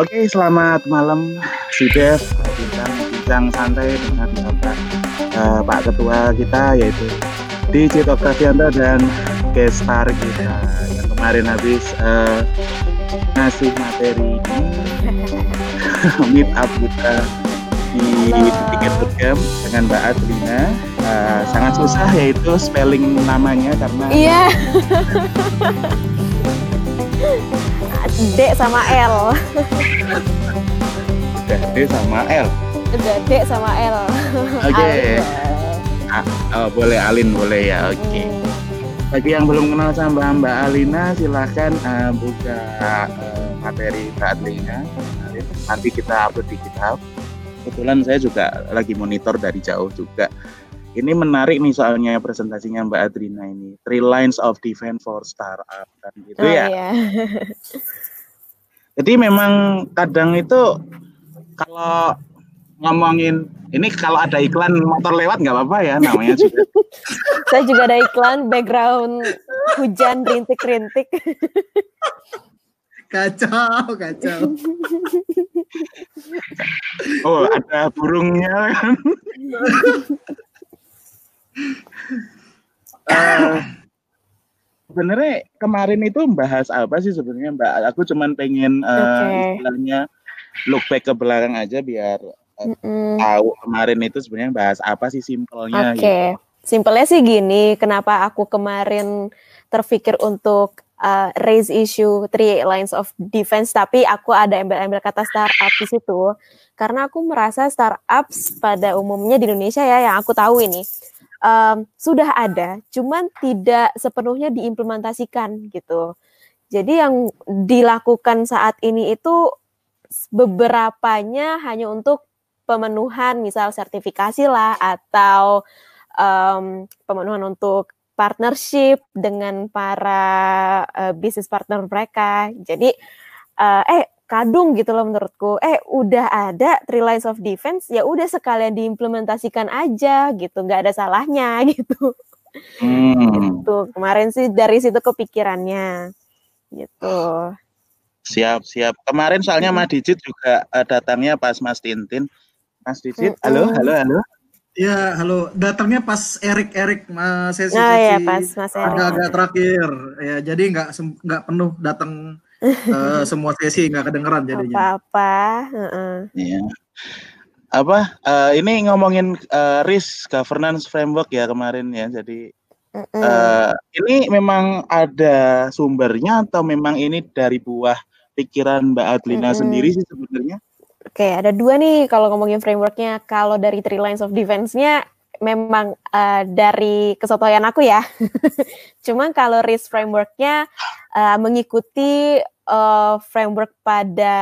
Oke, selamat malam si Dev, bincang, bincang santai dengan Bapak uh, Pak Ketua kita yaitu di Cito Pravianto dan gestar kita. Yang kemarin habis uh, ngasih materi meet up kita di tiket program dengan Mbak Adlina. Uh, sangat susah yaitu spelling namanya karena iya D sama L udah D sama L udah D sama L oke okay. ah, oh, boleh Alin boleh ya oke okay. Hmm. bagi yang belum kenal sama Mbak Alina silahkan uh, buka uh, materi Mbak Adlina nanti kita upload di GitHub kebetulan saya juga lagi monitor dari jauh juga. Ini menarik nih soalnya presentasinya Mbak Adrina ini. Three lines of defense for startup kan gitu oh, ya. Iya. Jadi memang kadang itu kalau ngomongin ini kalau ada iklan motor lewat nggak apa-apa ya namanya juga. Saya juga ada iklan background hujan rintik-rintik. Kacau, kacau. Oh, ada burungnya kan. uh, sebenarnya kemarin itu membahas apa sih sebenarnya Mbak? Aku cuman pengen uh, okay. istilahnya look back ke belakang aja biar uh, mm -mm. tahu kemarin itu sebenarnya bahas apa sih simpelnya. Oke, okay. gitu. simpelnya sih gini. Kenapa aku kemarin terpikir untuk uh, raise issue three lines of defense tapi aku ada embel-embel kata startup di situ karena aku merasa startups pada umumnya di Indonesia ya yang aku tahu ini um, sudah ada cuman tidak sepenuhnya diimplementasikan gitu jadi yang dilakukan saat ini itu beberapanya hanya untuk pemenuhan misal sertifikasi lah atau um, pemenuhan untuk partnership dengan para uh, bisnis partner mereka. Jadi uh, eh kadung gitu loh menurutku. Eh udah ada three lines of defense ya udah sekalian diimplementasikan aja gitu, nggak ada salahnya gitu. Hmm. Gitu. Kemarin sih dari situ kepikirannya gitu. Siap, siap. Kemarin soalnya hmm. Mas Digit juga uh, datangnya pas Mas Tintin. Mas Digit, hmm. halo, halo, halo. Ya, halo. Datangnya pas Erik Erik Mas sesi oh, ya, pas Mas Erik. Agak-agak terakhir. Ya, jadi nggak nggak penuh datang uh, semua sesi nggak kedengeran jadinya. Apa-apa. Uh-uh. Iya. Apa? Uh, ini ngomongin uh, risk governance framework ya kemarin ya. Jadi uh-uh. uh, ini memang ada sumbernya atau memang ini dari buah pikiran Mbak Adlina uh-uh. sendiri sih sebenarnya? Oke, ada dua nih kalau ngomongin frameworknya. Kalau dari three lines of defense-nya memang uh, dari kesotoyan aku ya. Cuman kalau risk frameworknya uh, mengikuti uh, framework pada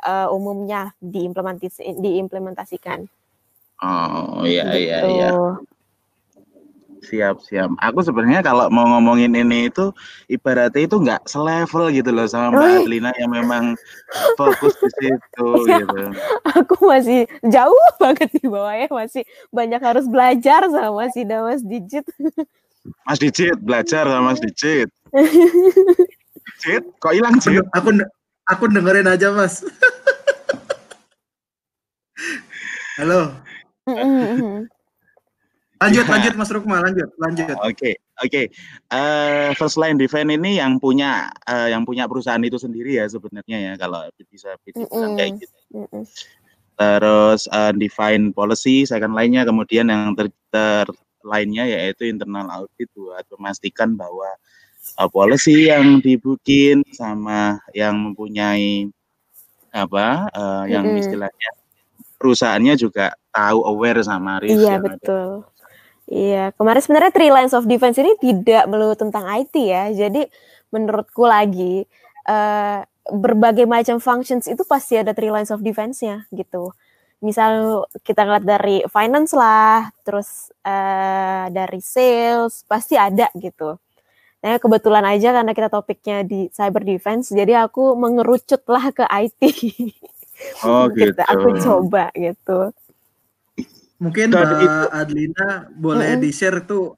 uh, umumnya diimplementasikan. Oh iya iya gitu. iya. Siap, siap. Aku sebenarnya kalau mau ngomongin ini itu ibaratnya itu nggak selevel gitu loh sama Mbak Adlina yang memang fokus di situ gitu. Aku masih jauh banget di bawahnya, masih banyak harus belajar sama si Mas Digit. Mas Digit, belajar sama Mas Digit. Digit, kok hilang Digit? Aku aku dengerin aja, Mas. Halo. Lanjut, ya. lanjut Mas Rukma, lanjut, lanjut. Oke, okay, oke. Okay. Uh, eh, first line defense ini yang punya uh, yang punya perusahaan itu sendiri ya sebenarnya ya kalau bisa bisa mm -mm. kayak gitu. Mm -mm. Terus uh, define policy, second lainnya kemudian yang ter, ter lainnya yaitu internal audit buat memastikan bahwa uh, policy yang dibikin sama yang mempunyai apa uh, yang mm -hmm. istilahnya perusahaannya juga tahu aware sama risk iya, betul. Ada. Iya, kemarin sebenarnya three lines of defense ini tidak melulu tentang IT ya. Jadi menurutku lagi uh, berbagai macam functions itu pasti ada three lines of defense-nya gitu. Misal kita ngeliat dari finance lah, terus uh, dari sales pasti ada gitu. Nah kebetulan aja karena kita topiknya di cyber defense, jadi aku mengerucut lah ke IT. Oh gitu. Aku coba gitu. Mungkin Mbak Adlina boleh -uh. di-share tuh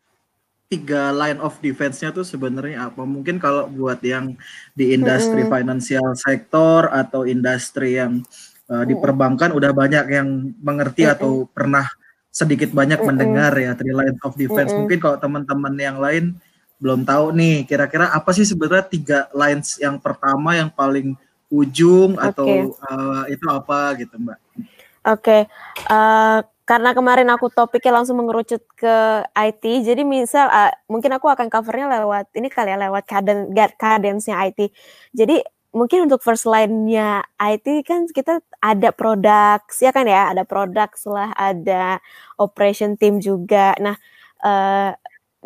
tiga line of defense-nya tuh sebenarnya apa? Mungkin kalau buat yang di industri mm -hmm. financial sector atau industri yang uh, di perbankan udah banyak yang mengerti mm -hmm. atau pernah sedikit banyak mm -hmm. mendengar ya three line of defense. Mm -hmm. Mungkin kalau teman-teman yang lain belum tahu nih kira-kira apa sih sebenarnya tiga lines yang pertama yang paling ujung okay. atau uh, itu apa gitu Mbak? Oke, okay. uh, karena kemarin aku topiknya langsung mengerucut ke IT, jadi misal uh, mungkin aku akan covernya lewat ini kali ya lewat caden cadence-nya IT. Jadi mungkin untuk first line-nya IT kan kita ada produk, ya kan ya, ada produk setelah ada operation team juga. Nah, uh,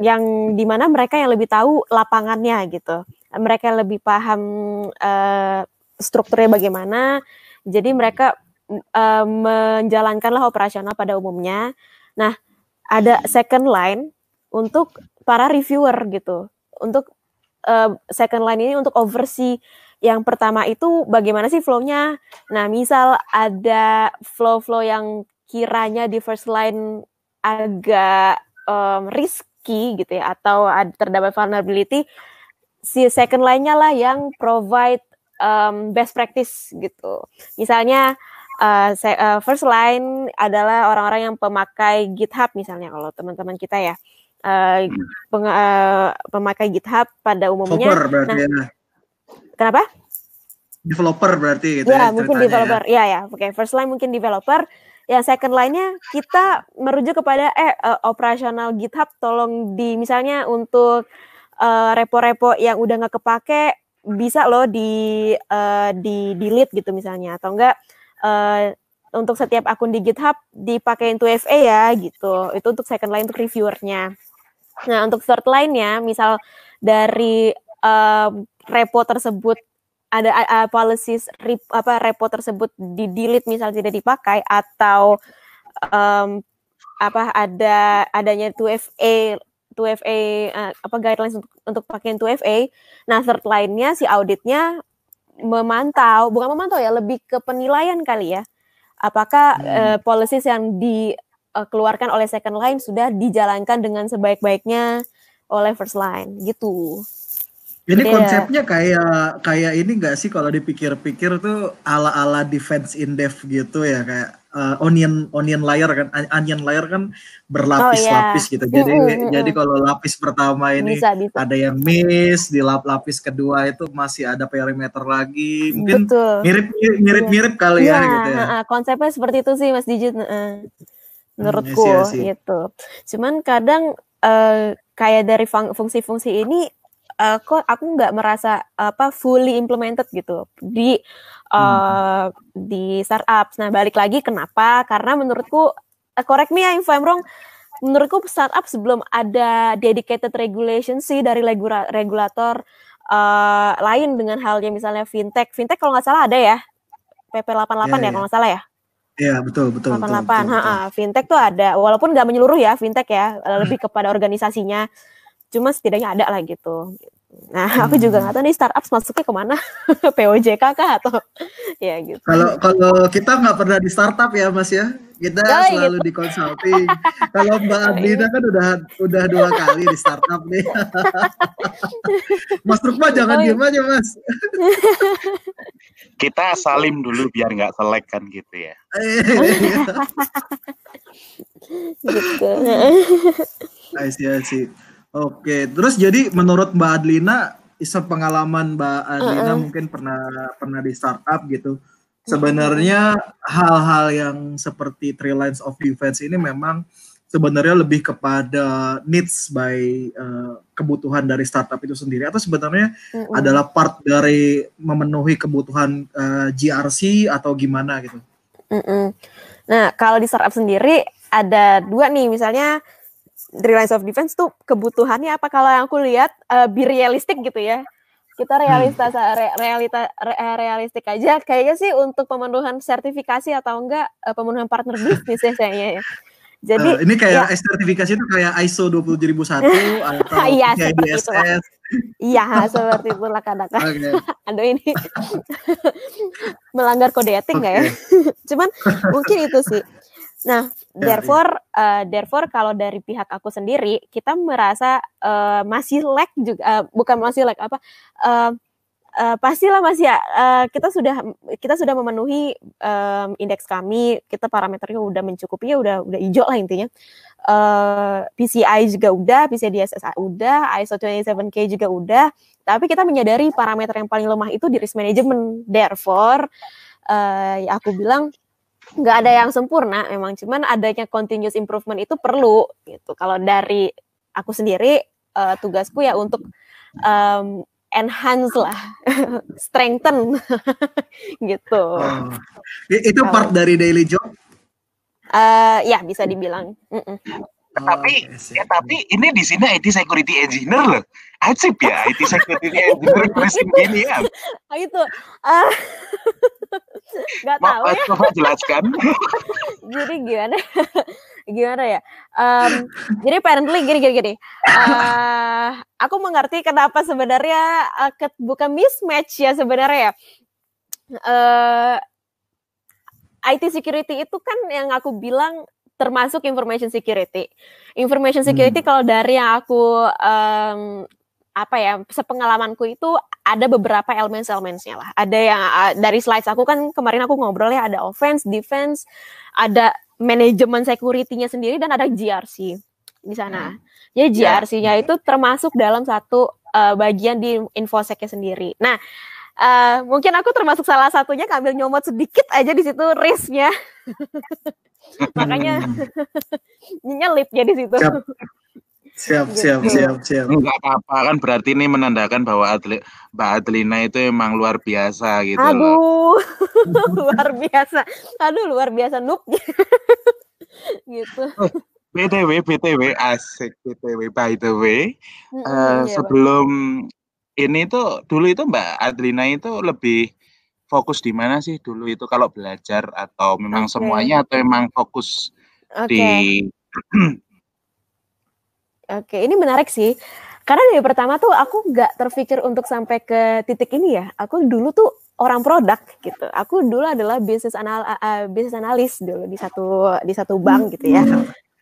yang di mana mereka yang lebih tahu lapangannya gitu, mereka lebih paham uh, strukturnya bagaimana. Jadi mereka uh, menjalankanlah operasional pada umumnya. Nah, ada second line untuk para reviewer gitu. Untuk uh, second line ini untuk oversee yang pertama itu bagaimana sih flow-nya. Nah, misal ada flow-flow yang kiranya di first line agak um, risky gitu ya atau ada terdapat vulnerability si second line-nya lah yang provide um, best practice gitu. Misalnya uh, uh, first line adalah orang-orang yang pemakai GitHub misalnya kalau teman-teman kita ya uh, peng, uh, pemakai GitHub pada umumnya. Developer berarti nah, ya. Kenapa? Developer berarti gitu ya. Ya mungkin developer. Ya ya. Oke okay. first line mungkin developer. Ya second line-nya kita merujuk kepada eh uh, operasional GitHub tolong di misalnya untuk repo-repo uh, yang udah nggak kepake bisa loh di uh, di delete gitu misalnya atau enggak uh, untuk setiap akun di GitHub dipakai 2FA ya gitu. Itu untuk second line untuk reviewernya. Nah, untuk third line-nya misal dari uh, repo tersebut ada uh, policies rip, apa repo tersebut di delete misal tidak dipakai atau um, apa ada adanya 2FA 2FA uh, apa guidelines untuk untuk pakai 2FA. Nah, third line-nya si auditnya memantau, bukan memantau ya, lebih ke penilaian kali ya. Apakah hmm. uh, policies yang dikeluarkan uh, oleh second line sudah dijalankan dengan sebaik-baiknya oleh first line gitu. Ini Jadi, konsepnya kayak kayak ini enggak sih kalau dipikir-pikir tuh ala-ala defense in depth gitu ya kayak uh, onion onion layer kan onion layer kan berlapis-lapis oh, iya. gitu. Jadi mm -hmm. jadi kalau lapis pertama ini bisa, bisa. ada yang miss, di lap lapis kedua itu masih ada perimeter lagi. Mungkin mirip mirip mirip kali ya, ya gitu ya. konsepnya seperti itu sih Mas Dijit. Uh, menurutku hmm, iya, iya, gitu. Cuman kadang uh, kayak dari fungsi-fungsi ini uh, kok aku nggak merasa apa fully implemented gitu di uh, hmm. di startup. Nah, balik lagi kenapa? Karena menurutku uh, correct me ya if I'm wrong, menurutku startup sebelum ada dedicated regulation sih dari regula regulator uh, lain dengan halnya misalnya fintech. Fintech kalau nggak salah ada ya. PP 88 yeah, ya yeah. kalau nggak salah ya. Iya betul betul. 88, betul, betul, betul. Ha, fintech tuh ada, walaupun nggak menyeluruh ya fintech ya, lebih kepada organisasinya. Cuma setidaknya ada lah gitu. Nah, aku juga hmm. nggak tahu nih startup masuknya ke mana, POJK kah atau ya gitu. Kalau kalau kita nggak pernah di startup ya Mas ya, kita oh, selalu gitu. di consulting. kalau Mbak Adlina kan udah udah dua kali di startup nih. mas Rukma jangan oh, diem aja Mas. kita salim dulu biar nggak selek kan gitu ya. gitu. I see, I see. Oke, terus jadi menurut Mbak Adlina, pengalaman Mbak Adlina uh -uh. mungkin pernah pernah di startup gitu. Sebenarnya hal-hal yang seperti three lines of defense ini memang sebenarnya lebih kepada needs by uh, kebutuhan dari startup itu sendiri atau sebenarnya uh -uh. adalah part dari memenuhi kebutuhan uh, eh, GRC atau gimana gitu. Uh -uh. Nah, kalau di startup sendiri ada dua nih, misalnya three lines of defense tuh kebutuhannya apa kalau yang aku lihat uh, be realistik gitu ya kita realita hmm. re, realita re, eh, realistik aja kayaknya sih untuk pemenuhan sertifikasi atau enggak uh, pemenuhan partner bisnis ya kayaknya ya. Jadi uh, ini kayak ya, sertifikasi itu kayak ISO 27001 atau iya, ISS. Iya, seperti itulah kadang-kadang. Okay. Aduh ini melanggar kode etik enggak okay. ya? Cuman mungkin itu sih Nah, ya, therefore, ya. Uh, therefore kalau dari pihak aku sendiri, kita merasa uh, masih lag juga, uh, bukan masih lag apa, uh, uh, pastilah masih ya uh, kita sudah kita sudah memenuhi um, indeks kami, kita parameternya udah mencukupi ya udah udah hijau lah intinya. Uh, PCI juga udah, PCI DSS udah, ISO 27K juga udah, tapi kita menyadari parameter yang paling lemah itu di risk management. Therefore, uh, ya aku bilang nggak ada yang sempurna memang cuman adanya continuous improvement itu perlu gitu kalau dari aku sendiri uh, tugasku ya untuk um, enhance lah strengthen gitu oh. itu part oh. dari daily job uh, ya bisa dibilang mm -mm. Oh, tapi ya tapi ini di sini IT security engineer loh. Acip ya IT security engineer mesin gini ya. Oh, itu uh, nggak tahu ya. Coba jelaskan. jadi gimana? gimana ya? Um, jadi apparently gini gini gini. Uh, aku mengerti kenapa sebenarnya uh, bukan mismatch ya sebenarnya ya. Uh, IT security itu kan yang aku bilang termasuk information security. Information security hmm. kalau dari yang aku um, apa ya sepengalamanku itu ada beberapa elemen-elemennya lah. Ada yang uh, dari slides aku kan kemarin aku ngobrol ya ada offense, defense, ada manajemen security-nya sendiri dan ada GRC di sana. Hmm. Jadi GRC-nya yeah. itu termasuk dalam satu uh, bagian di infosec-nya sendiri. Nah, uh, mungkin aku termasuk salah satunya ngambil nyomot sedikit aja di situ risknya. Makanya nyelipnya di situ. Siap. Siap, gitu. siap, siap, siap. Enggak apa-apa kan berarti ini menandakan bahwa Adli, Mbak Adlina itu emang luar biasa gitu Aduh, loh. luar biasa. Aduh, luar biasa noob. gitu. BTW, BTW, asik BTW, by the way. Mm -hmm, uh, iya, sebelum bang. ini tuh, dulu itu Mbak Adlina itu lebih fokus di mana sih dulu itu kalau belajar atau memang okay. semuanya atau memang fokus okay. di Oke, ini menarik sih. Karena dari pertama tuh aku nggak terpikir untuk sampai ke titik ini ya. Aku dulu tuh orang produk gitu. Aku dulu adalah bisnis anal uh, bisnis analis dulu di satu di satu bank gitu ya.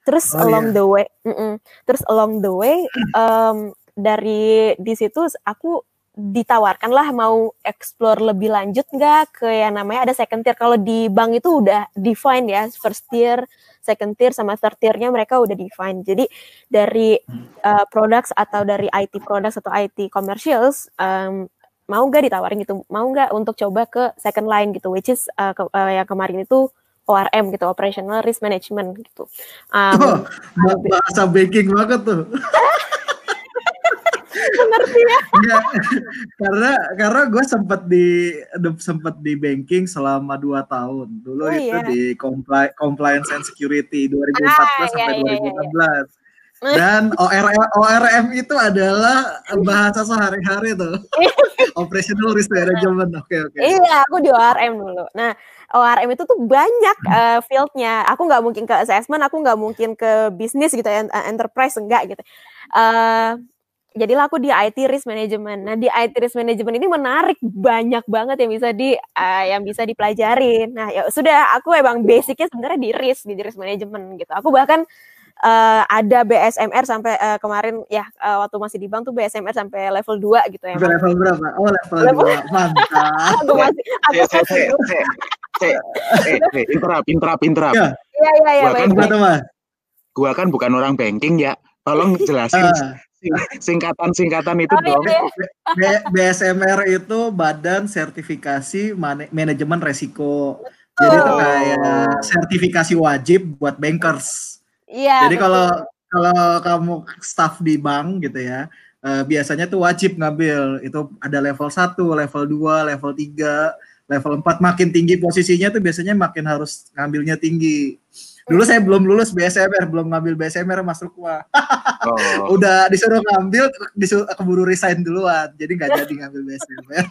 Terus oh, along yeah. the way, mm -mm. terus along the way um, dari di situ aku ditawarkan lah mau explore lebih lanjut nggak ke yang namanya ada second tier? Kalau di bank itu udah define ya first tier second tier sama third tiernya mereka udah define jadi dari uh, products atau dari IT products atau IT commercials um, mau nggak ditawarin gitu? Mau nggak untuk coba ke second line gitu which is uh, ke, uh, yang kemarin itu ORM gitu operational risk management gitu. Um, oh, bahasa banking banget tuh mengerti ya karena karena gue sempat di sempat di banking selama dua tahun dulu oh, itu iya. di compli compliance and security 2014 ah, sampai iya, 2016 iya, iya. dan ORM ORM itu adalah bahasa sehari-hari tuh operational risk management oke okay, oke okay. iya aku di ORM dulu nah ORM itu tuh banyak uh, fieldnya. Aku nggak mungkin ke assessment, aku nggak mungkin ke bisnis gitu, ya, enterprise enggak gitu. Uh, jadilah aku di IT risk management. Nah, di IT risk management ini menarik banyak banget yang bisa di uh, yang bisa dipelajarin. Nah, ya sudah aku emang basicnya sebenarnya di risk di risk management gitu. Aku bahkan uh, ada BSMR sampai uh, kemarin ya uh, waktu masih di bank tuh BSMR sampai level 2 gitu ya. Level berapa? Oh, level, level 2. Mantap. aku masih aku masih eh, interap, interap, interap. Iya, iya, iya. Gua kan, gua kan bukan orang banking ya. Tolong jelasin singkatan-singkatan itu oh, dong. Iya. BSMR itu Badan Sertifikasi Man Manajemen Resiko. Jadi itu kayak sertifikasi wajib buat bankers. Iya. Jadi kalau kalau kamu staff di bank gitu ya, uh, biasanya tuh wajib ngambil itu ada level 1, level 2, level 3, level 4 makin tinggi posisinya tuh biasanya makin harus ngambilnya tinggi. Dulu saya belum lulus BSMR, belum ngambil BSMR masuk Rukwa. oh. Udah disuruh ngambil, disuruh keburu resign duluan. Jadi nggak jadi ngambil BSMR.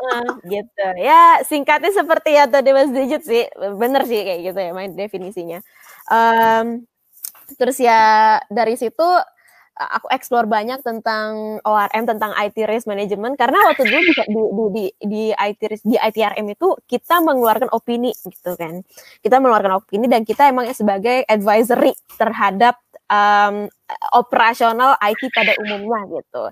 gitu. Ya singkatnya seperti ya tadi Mas Dijit sih. Bener sih kayak gitu ya main definisinya. Um, terus ya dari situ aku explore banyak tentang ORM tentang IT risk management karena waktu dulu di di di, di, di IT risk di ITRM itu kita mengeluarkan opini gitu kan. Kita mengeluarkan opini dan kita emang sebagai advisory terhadap um, operasional IT pada umumnya gitu.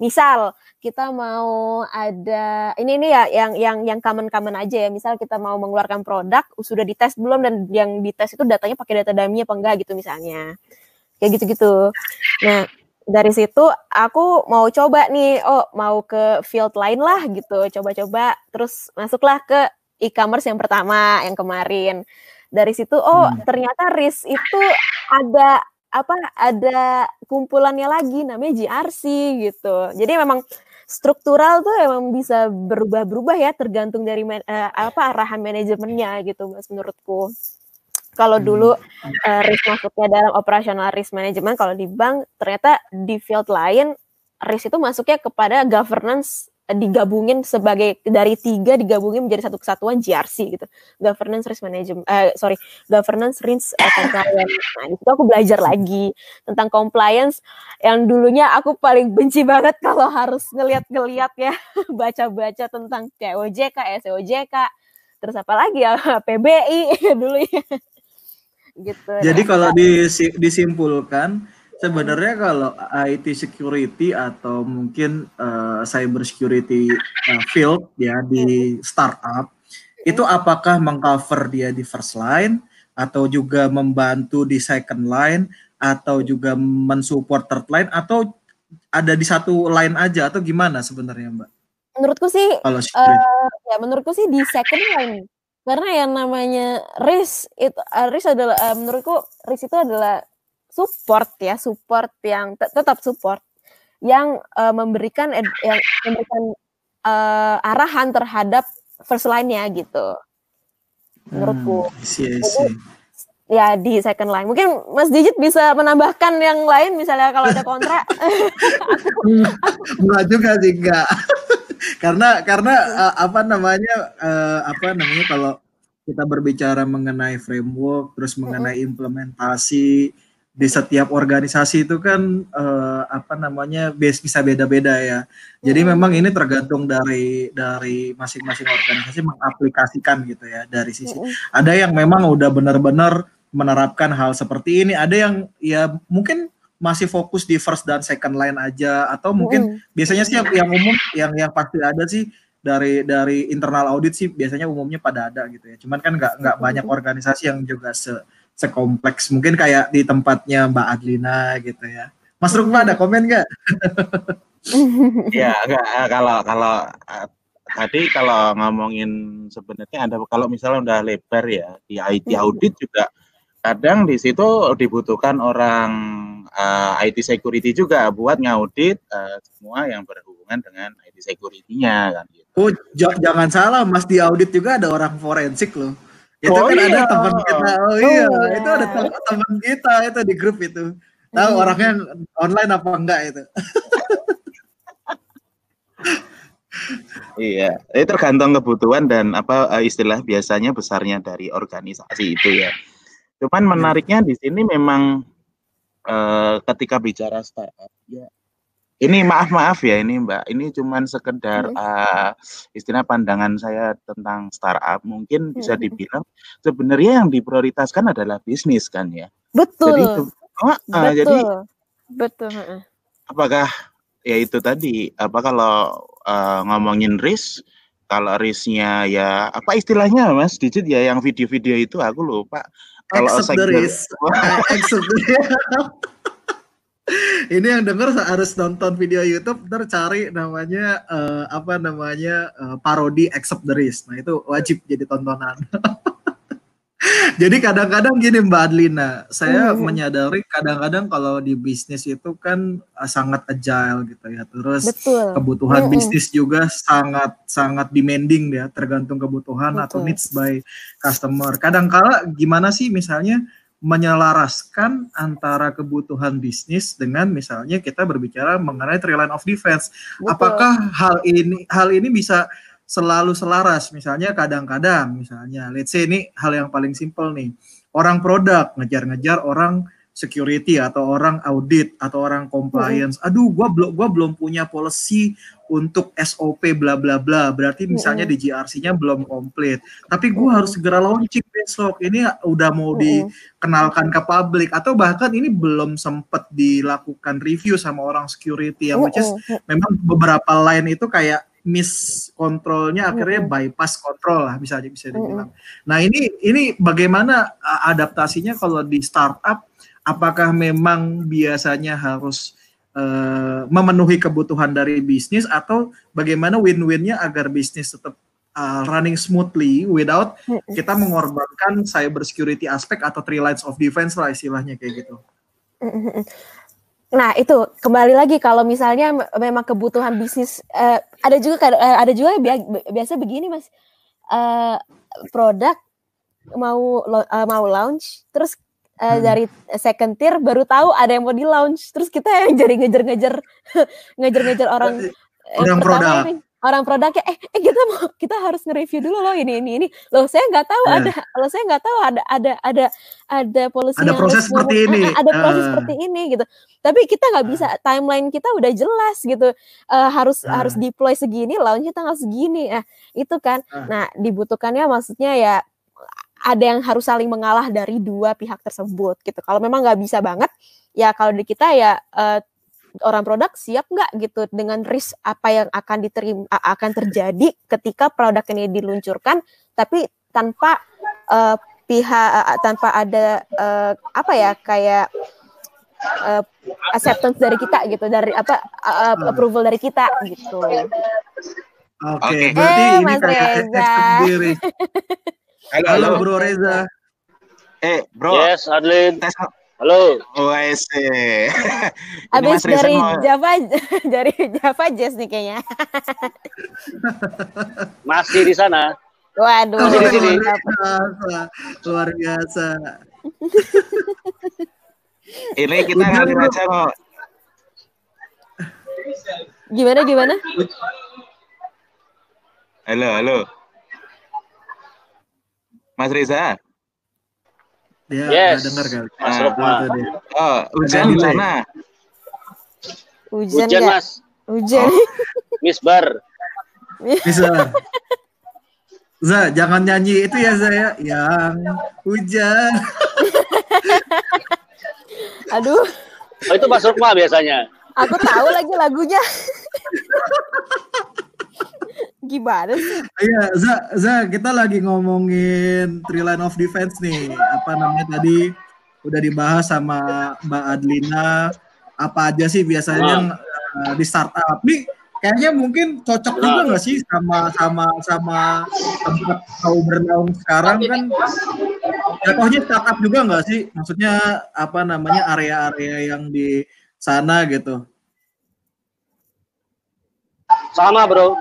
Misal kita mau ada ini ini ya yang yang yang common-common aja ya. Misal kita mau mengeluarkan produk sudah dites belum dan yang dites itu datanya pakai data dummy apa enggak gitu misalnya kayak gitu-gitu. Nah, dari situ aku mau coba nih, oh mau ke field lain lah gitu, coba-coba, terus masuklah ke e-commerce yang pertama yang kemarin. Dari situ, oh hmm. ternyata risk itu ada apa? Ada kumpulannya lagi, namanya GRC gitu. Jadi memang struktural tuh emang bisa berubah-berubah ya, tergantung dari man, uh, apa arahan manajemennya gitu, mas menurutku. Kalau hmm. dulu uh, risk masuknya dalam operasional risk management, kalau di bank ternyata di field lain risk itu masuknya kepada governance eh, digabungin sebagai dari tiga digabungin menjadi satu kesatuan GRC gitu. Governance risk management uh, sorry governance risk compliance. Nah itu aku belajar lagi tentang compliance yang dulunya aku paling benci banget kalau harus ngeliat-ngeliat ya baca-baca tentang TOJK, SOJK terus apa lagi ya? PBI dulu ya gitu. Jadi ya. kalau disimpulkan sebenarnya kalau IT security atau mungkin uh, cyber security uh, field ya di startup itu apakah mengcover dia di first line atau juga membantu di second line atau juga mensupport third line atau ada di satu line aja atau gimana sebenarnya Mbak? Menurutku sih kalau uh, ya menurutku sih di second line karena yang namanya risk itu uh, risk adalah uh, menurutku risk itu adalah support ya support yang tetap support yang uh, memberikan yang memberikan uh, arahan terhadap first line-nya gitu. Menurutku. Hmm, isi, isi. ya di second line. Mungkin Mas Digit bisa menambahkan yang lain misalnya kalau ada kontrak. Enggak juga sih enggak karena karena uh, apa namanya uh, apa namanya kalau kita berbicara mengenai framework terus mengenai implementasi di setiap organisasi itu kan uh, apa namanya base bisa beda-beda ya. Jadi memang ini tergantung dari dari masing-masing organisasi mengaplikasikan gitu ya dari sisi. Ada yang memang udah benar-benar menerapkan hal seperti ini, ada yang ya mungkin masih fokus di first dan second line aja atau mungkin mm. biasanya sih yang, yang umum yang yang pasti ada sih dari dari internal audit sih biasanya umumnya pada ada gitu ya. Cuman kan nggak nggak banyak organisasi yang juga se sekompleks mungkin kayak di tempatnya Mbak Adlina gitu ya. Mas Rukma ada komen nggak? ya enggak kalau kalau tadi kalau ngomongin sebenarnya ada kalau misalnya udah lebar ya di IT audit juga kadang di situ dibutuhkan orang uh, eh, IT security juga buat ngaudit uh, semua yang berhubungan dengan IT security-nya kan gitu. Oh, jangan salah Mas di audit juga ada orang forensik loh. Itu oh, kan iya. ada teman kita. Oh, oh iya, oh, itu ada teman kita itu di grup itu. Tahu hmm. orangnya online apa enggak itu. iya, itu tergantung kebutuhan dan apa eh, istilah biasanya besarnya dari organisasi itu ya. Cuman iya. menariknya di sini memang uh, ketika bicara startup ya ini maaf maaf ya ini Mbak, ini cuman sekedar uh, istilah pandangan saya tentang startup. Mungkin bisa dibilang sebenarnya yang diprioritaskan adalah bisnis kan ya. Betul. Jadi, uh, betul. jadi betul. Apakah ya itu tadi apa kalau uh, ngomongin risk kalau risknya ya apa istilahnya Mas Digit ya yang video-video itu aku lupa kalau accept the risk. Ini yang denger harus nonton video YouTube ntar cari namanya uh, apa namanya uh, parodi accept the risk. Nah itu wajib jadi tontonan. Jadi kadang-kadang gini Mbak Adlina, saya hmm. menyadari kadang-kadang kalau di bisnis itu kan uh, sangat agile gitu ya. Terus Betul. kebutuhan hmm. bisnis juga sangat sangat demanding ya, tergantung kebutuhan Betul. atau needs by customer. Kadang-kala gimana sih misalnya menyelaraskan antara kebutuhan bisnis dengan misalnya kita berbicara mengenai three line of defense. Betul. Apakah hal ini hal ini bisa selalu selaras. Misalnya kadang-kadang, misalnya, let's say ini hal yang paling simpel nih, orang produk ngejar-ngejar orang security atau orang audit atau orang compliance. Aduh, gua belum gua belum punya policy untuk SOP bla bla bla. Berarti misalnya di GRC-nya belum komplit. Tapi gua harus segera launching besok. Ini udah mau dikenalkan ke publik atau bahkan ini belum sempat dilakukan review sama orang security yang which is memang beberapa line itu kayak miss kontrolnya akhirnya bypass kontrol lah bisa bisa dibilang. Nah ini ini bagaimana adaptasinya kalau di startup? Apakah memang biasanya harus uh, memenuhi kebutuhan dari bisnis atau bagaimana win-winnya agar bisnis tetap uh, running smoothly without kita mengorbankan cyber security aspek atau three lines of defense lah istilahnya kayak gitu. Nah itu kembali lagi kalau misalnya memang kebutuhan bisnis uh, ada juga ada juga biasa begini mas. Uh, produk mau uh, mau launch terus uh, hmm. dari second tier baru tahu ada yang mau di launch terus kita yang jadi ngejar-ngejar ngejar-ngejar orang orang produk. ini, orang produknya eh eh kita mau kita harus nge-review dulu loh ini ini ini loh saya nggak tahu yeah. ada loh saya nggak tahu ada ada ada ada polisi ada proses seperti ngomong, ini ada proses uh. seperti ini gitu tapi kita nggak bisa timeline kita udah jelas gitu uh, harus uh. harus deploy segini launchnya tanggal segini nah itu kan uh. nah dibutuhkannya maksudnya ya ada yang harus saling mengalah dari dua pihak tersebut gitu. Kalau memang nggak bisa banget, ya kalau di kita ya uh, orang produk siap nggak gitu dengan risk apa yang akan diterima akan terjadi ketika produk ini diluncurkan, tapi tanpa uh, pihak uh, tanpa ada uh, apa ya kayak uh, acceptance dari kita gitu dari apa uh, approval dari kita gitu. Oke, okay, berarti eh, ini Mas Reza. Halo, halo, halo Bro Reza. Eh, Bro. Yes, Adlin. Tes Halo. Oh, see. Abis dari mau... Java dari Java Jazz nih kayaknya. Masih di sana. Waduh. Masih di sini. Luar biasa. Luar biasa. Ini kita ngalir aja kok. Gimana gimana? Halo, halo. Mas Reza. Dia yes. dengar kali. Mas nah, Oh, hujan di sana. Hujan, hujan Mas. Hujan. Oh. Misbar. Misbar. Za, jangan nyanyi itu ya saya ya. yang hujan. Aduh. Oh, itu Mas Rukma biasanya. Aku tahu lagi lagunya. Gimana sih? Iya, Za, Za, kita lagi ngomongin three line of defense nih. Apa namanya tadi udah dibahas sama Mbak Adlina. Apa aja sih biasanya uh, di startup? Nih, kayaknya mungkin cocok nah. juga nggak sih sama sama sama tempat kau bernaung sekarang kan? Jatuhnya startup juga nggak sih? Maksudnya apa namanya area-area yang di sana gitu? Sama bro,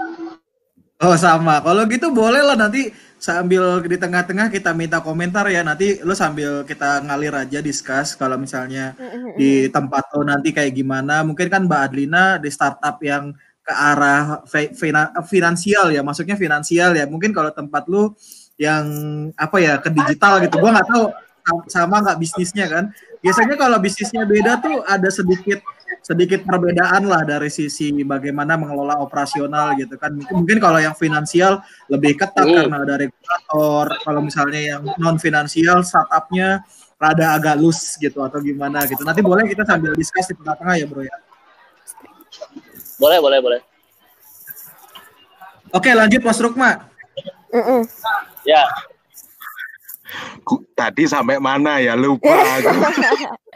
Oh sama. Kalau gitu boleh lah nanti sambil di tengah-tengah kita minta komentar ya. Nanti lo sambil kita ngalir aja discuss kalau misalnya di tempat lo nanti kayak gimana. Mungkin kan Mbak Adlina di startup yang ke arah finansial ya. Maksudnya finansial ya. Mungkin kalau tempat lo yang apa ya ke digital gitu. Gua nggak tahu sama nggak bisnisnya kan. Biasanya kalau bisnisnya beda tuh ada sedikit sedikit perbedaan lah dari sisi bagaimana mengelola operasional gitu kan. Mungkin kalau yang finansial lebih ketat hmm. karena ada regulator. Kalau misalnya yang non finansial startupnya rada agak loose gitu atau gimana gitu. Nanti boleh kita sambil diskus di tengah-tengah ya bro ya. Boleh boleh boleh. Oke lanjut Mas Rukma. Mm -mm. Ya. Tadi sampai mana ya lupa.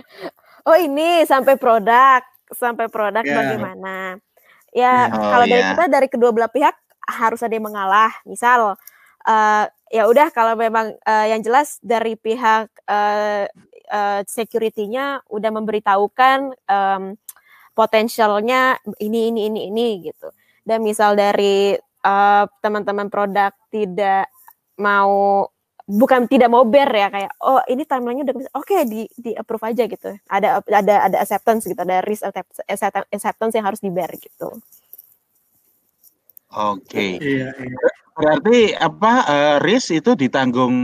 oh ini sampai produk sampai produk yeah. bagaimana. Ya oh, kalau dari yeah. kita dari kedua belah pihak harus ada yang mengalah. Misal uh, ya udah kalau memang uh, yang jelas dari pihak uh, uh, security-nya udah memberitahukan um, potensialnya ini ini ini ini gitu. Dan misal dari teman-teman uh, produk tidak mau bukan tidak mau bear ya kayak oh ini timelinenya udah oke okay, di di approve aja gitu. Ada ada ada acceptance gitu ada risk acceptance yang harus di bear gitu. Oke. Okay. iya, iya. berarti apa uh, risk itu ditanggung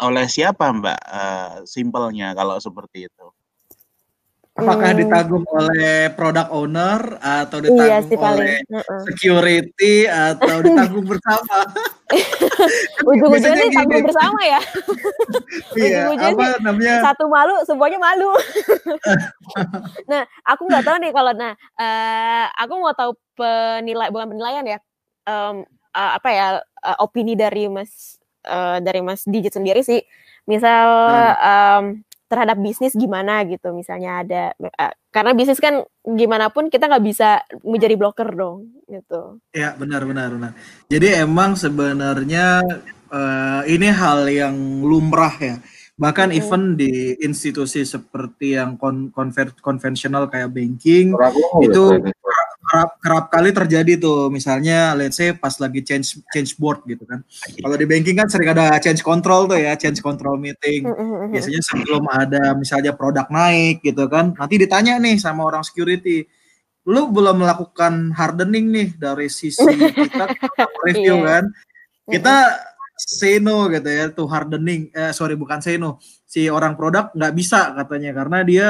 oleh siapa mbak? Uh, simpelnya kalau seperti itu Apakah hmm. ditanggung oleh product owner atau iya ditanggung iya sih, oleh uh-uh. security atau ditanggung bersama? Ujung-ujungnya ditanggung bersama ya. iya, apa namanya? Satu malu, semuanya malu. nah, aku nggak tahu nih kalau nah, uh, aku mau tahu penilai bukan penilaian ya, um, uh, apa ya uh, opini dari Mas uh, dari Mas Digit sendiri sih. Misal hmm. um, terhadap bisnis gimana gitu misalnya ada uh, karena bisnis kan gimana pun kita nggak bisa menjadi blocker dong gitu. Ya benar benar benar. Jadi emang sebenarnya uh, ini hal yang lumrah ya. Bahkan mm. even di institusi seperti yang kon konvensional kayak banking itu kerap kerap kali terjadi tuh. Misalnya let's say pas lagi change change board gitu kan. Kalau di banking kan sering ada change control tuh ya change control meeting. Biasanya sebelum ada misalnya produk naik gitu kan nanti ditanya nih sama orang security lu belum melakukan hardening nih dari sisi kita review yeah. kan? Kita say no gitu ya tuh hardening eh, sorry bukan say no. Si orang produk nggak bisa katanya karena dia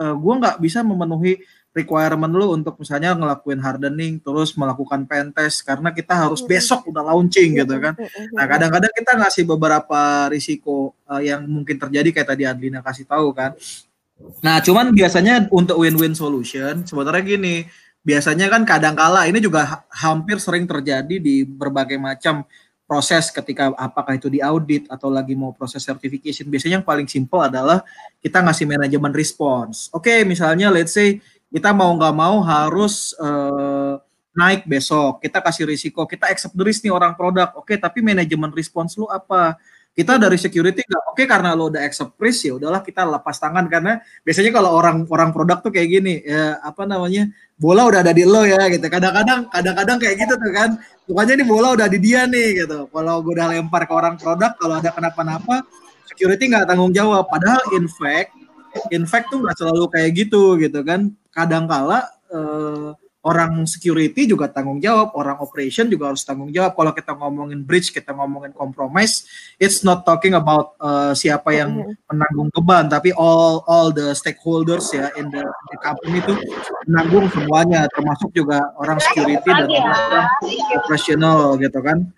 uh, gua nggak bisa memenuhi requirement lu untuk misalnya ngelakuin hardening terus melakukan pen test karena kita harus besok udah launching gitu kan. Nah, kadang-kadang kita ngasih beberapa risiko uh, yang mungkin terjadi kayak tadi Adlina kasih tahu kan. Nah, cuman biasanya untuk win-win solution sebenarnya gini, biasanya kan kadang-kala ini juga ha hampir sering terjadi di berbagai macam proses ketika apakah itu di audit atau lagi mau proses certification biasanya yang paling simple adalah kita ngasih manajemen response. Oke, okay, misalnya let's say kita mau nggak mau harus uh, naik besok. Kita kasih risiko, kita accept the risk nih orang produk. Oke, okay, tapi manajemen respons lu apa? Kita dari security nggak oke okay, karena lo udah accept risk ya udahlah kita lepas tangan. Karena biasanya kalau orang orang produk tuh kayak gini ya apa namanya bola udah ada di lo ya gitu. Kadang-kadang kadang-kadang kayak gitu tuh kan. Pokoknya nih bola udah di dia nih gitu. Kalau gue udah lempar ke orang produk kalau ada kenapa-napa security nggak tanggung jawab. Padahal in fact in fact tuh nggak selalu kayak gitu gitu kan kadangkala uh, orang security juga tanggung jawab, orang operation juga harus tanggung jawab. Kalau kita ngomongin bridge, kita ngomongin compromise, it's not talking about uh, siapa yang mm-hmm. menanggung beban, tapi all all the stakeholders ya in the, in the company itu menanggung semuanya, termasuk juga orang security dan orang operational gitu kan.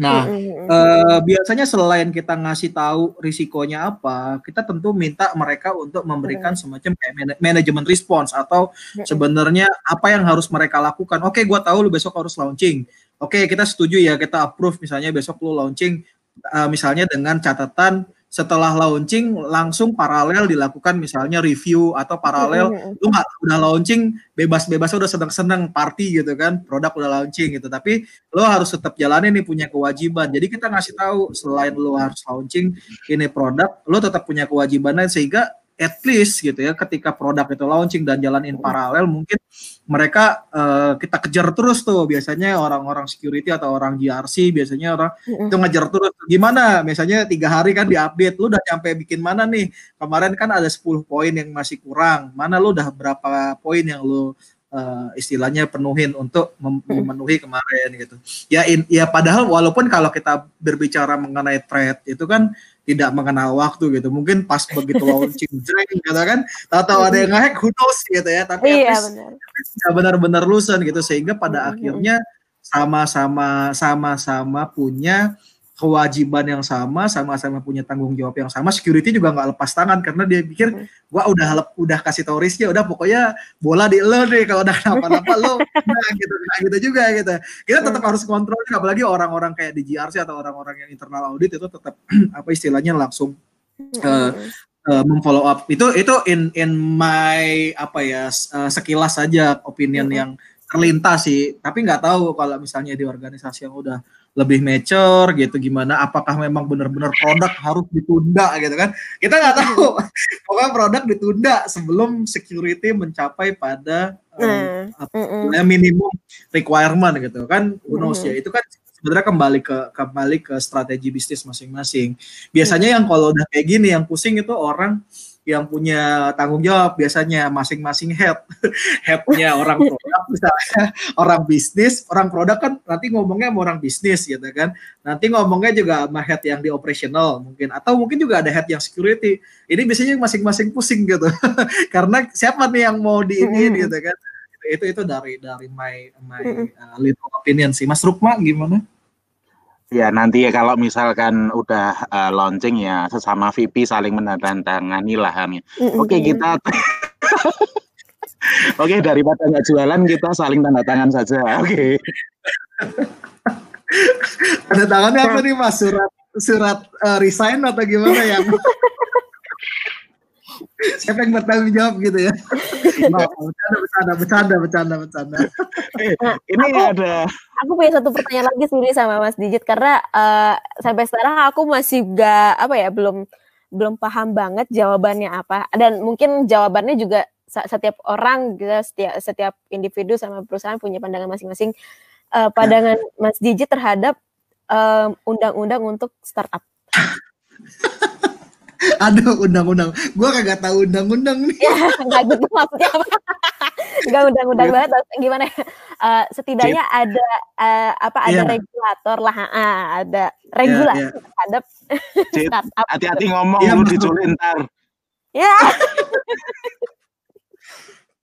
Nah, uh, biasanya selain kita ngasih tahu risikonya apa, kita tentu minta mereka untuk memberikan semacam kayak manajemen response atau sebenarnya apa yang harus mereka lakukan. Oke, okay, gua tahu lu besok harus launching. Oke, okay, kita setuju ya, kita approve misalnya besok lu launching uh, misalnya dengan catatan setelah launching langsung paralel dilakukan misalnya review atau paralel mm-hmm. lu nggak udah launching bebas-bebas udah seneng-seneng party gitu kan produk udah launching gitu tapi lo harus tetap jalanin nih punya kewajiban jadi kita ngasih tahu selain lo harus launching ini produk lo tetap punya kewajiban sehingga at least gitu ya ketika produk itu launching dan jalan in paralel mungkin mereka uh, kita kejar terus tuh. Biasanya orang-orang security atau orang GRC biasanya orang itu ngejar terus. Gimana? Misalnya tiga hari kan diupdate. Lu udah sampai bikin mana nih? Kemarin kan ada 10 poin yang masih kurang. Mana lu udah berapa poin yang lu uh, istilahnya penuhin untuk memenuhi kemarin gitu. Ya in, ya padahal walaupun kalau kita berbicara mengenai threat itu kan tidak mengenal waktu gitu. Mungkin pas begitu launching jreng gitu kan, tahu-tahu ada yang ngehack, who knows gitu ya. Tapi iya, benar-benar lulusan gitu sehingga pada mm-hmm. akhirnya sama-sama sama-sama punya kewajiban yang sama, sama-sama punya tanggung jawab yang sama. Security juga nggak lepas tangan karena dia pikir, hmm. gua udah udah kasih tau risknya, udah pokoknya bola di lo deh kalau udah kenapa-napa lo, nah gitu, nah gitu juga gitu. Kita tetap hmm. harus kontrol, apalagi orang-orang kayak di GRC atau orang-orang yang internal audit itu tetap apa istilahnya langsung uh, uh, memfollow up. Itu itu in in my apa ya uh, sekilas saja opinion hmm. yang terlintas sih. Tapi nggak tahu kalau misalnya di organisasi yang udah lebih mature gitu gimana apakah memang benar-benar produk harus ditunda gitu kan kita nggak tahu pokoknya produk ditunda sebelum security mencapai pada um, mm. uh, minimum requirement gitu kan who knows mm. ya itu kan sebenarnya kembali ke kembali ke strategi bisnis masing-masing biasanya mm. yang kalau udah kayak gini yang pusing itu orang yang punya tanggung jawab biasanya masing-masing head headnya orang produk misalnya orang bisnis, orang produk kan nanti ngomongnya sama orang bisnis gitu kan. Nanti ngomongnya juga sama head yang di operational mungkin atau mungkin juga ada head yang security. Ini biasanya masing-masing pusing gitu. Karena siapa nih yang mau di ini hmm. gitu kan. Itu itu dari dari my my uh, little opinion sih. Mas Rukma gimana? Ya nanti ya kalau misalkan udah uh, launching ya sesama VP saling menandatangani lah ya. Oke kita Oke daripada nggak jualan kita saling tanda tangan saja. Oke. tanda tangannya apa nih mas? Surat surat uh, resign atau gimana ya? Siapa yang bertanggung jawab gitu ya? Nah, bercanda, bercanda, bercanda, bercanda, bercanda. Nah, ini aku, ada. Aku punya satu pertanyaan lagi sendiri sama Mas Digit karena uh, sampai sekarang aku masih gak apa ya belum belum paham banget jawabannya apa dan mungkin jawabannya juga setiap orang gitu setiap setiap individu sama perusahaan punya pandangan masing-masing uh, pandangan Mas Digit terhadap undang-undang um, untuk startup. Aduh, undang-undang. Gua kagak tahu undang-undang nih. Ya, enggak gitu maksudnya apa. Enggak undang-undang ya. banget gimana uh, setidaknya Cip. ada uh, apa ada yeah. regulator lah, uh, ada regulasi yeah, yeah. terhadap startup. Hati-hati ngomong ya, lu diculik ntar. Ya.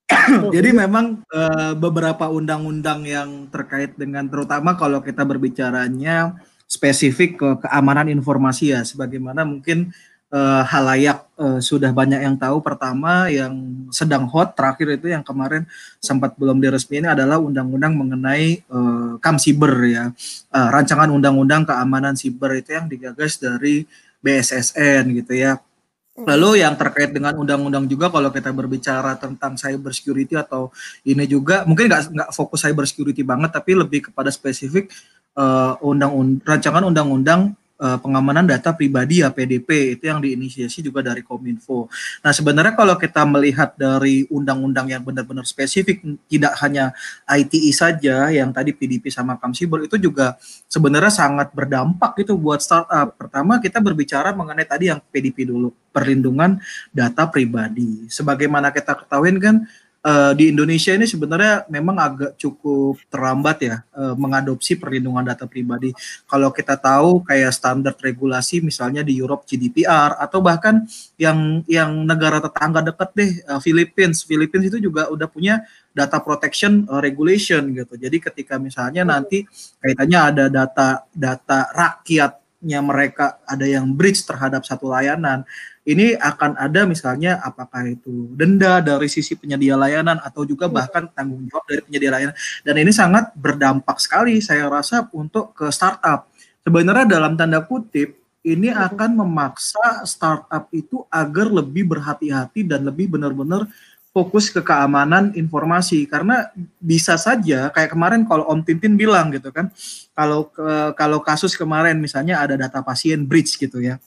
Jadi memang uh, beberapa undang-undang yang terkait dengan terutama kalau kita berbicaranya spesifik ke keamanan informasi ya sebagaimana mungkin uh, halayak uh, sudah banyak yang tahu. Pertama yang sedang hot terakhir itu yang kemarin sempat belum diresmikan adalah undang-undang mengenai uh, kam siber ya. Uh, rancangan undang-undang keamanan siber itu yang digagas dari BSSN gitu ya. Lalu yang terkait dengan undang-undang juga kalau kita berbicara tentang cyber security atau ini juga mungkin nggak nggak fokus cyber security banget tapi lebih kepada spesifik uh, undang, undang rancangan undang-undang uh, pengamanan data pribadi ya PDP itu yang diinisiasi juga dari Kominfo. Nah sebenarnya kalau kita melihat dari undang-undang yang benar-benar spesifik tidak hanya ITI saja yang tadi PDP sama Kamsiber itu juga sebenarnya sangat berdampak gitu buat startup. Pertama kita berbicara mengenai tadi yang PDP dulu perlindungan data pribadi. Sebagaimana kita ketahui kan uh, di Indonesia ini sebenarnya memang agak cukup terlambat ya uh, mengadopsi perlindungan data pribadi. Kalau kita tahu kayak standar regulasi misalnya di Europe GDPR atau bahkan yang yang negara tetangga dekat deh uh, Philippines. Philippines itu juga udah punya data protection uh, regulation gitu. Jadi ketika misalnya nanti kaitannya ada data data rakyatnya mereka ada yang breach terhadap satu layanan ini akan ada misalnya apakah itu denda dari sisi penyedia layanan atau juga iya. bahkan tanggung jawab dari penyedia layanan dan ini sangat berdampak sekali saya rasa untuk ke startup sebenarnya dalam tanda kutip ini iya. akan memaksa startup itu agar lebih berhati-hati dan lebih benar-benar fokus ke keamanan informasi karena bisa saja kayak kemarin kalau Om Tintin bilang gitu kan kalau kalau kasus kemarin misalnya ada data pasien breach gitu ya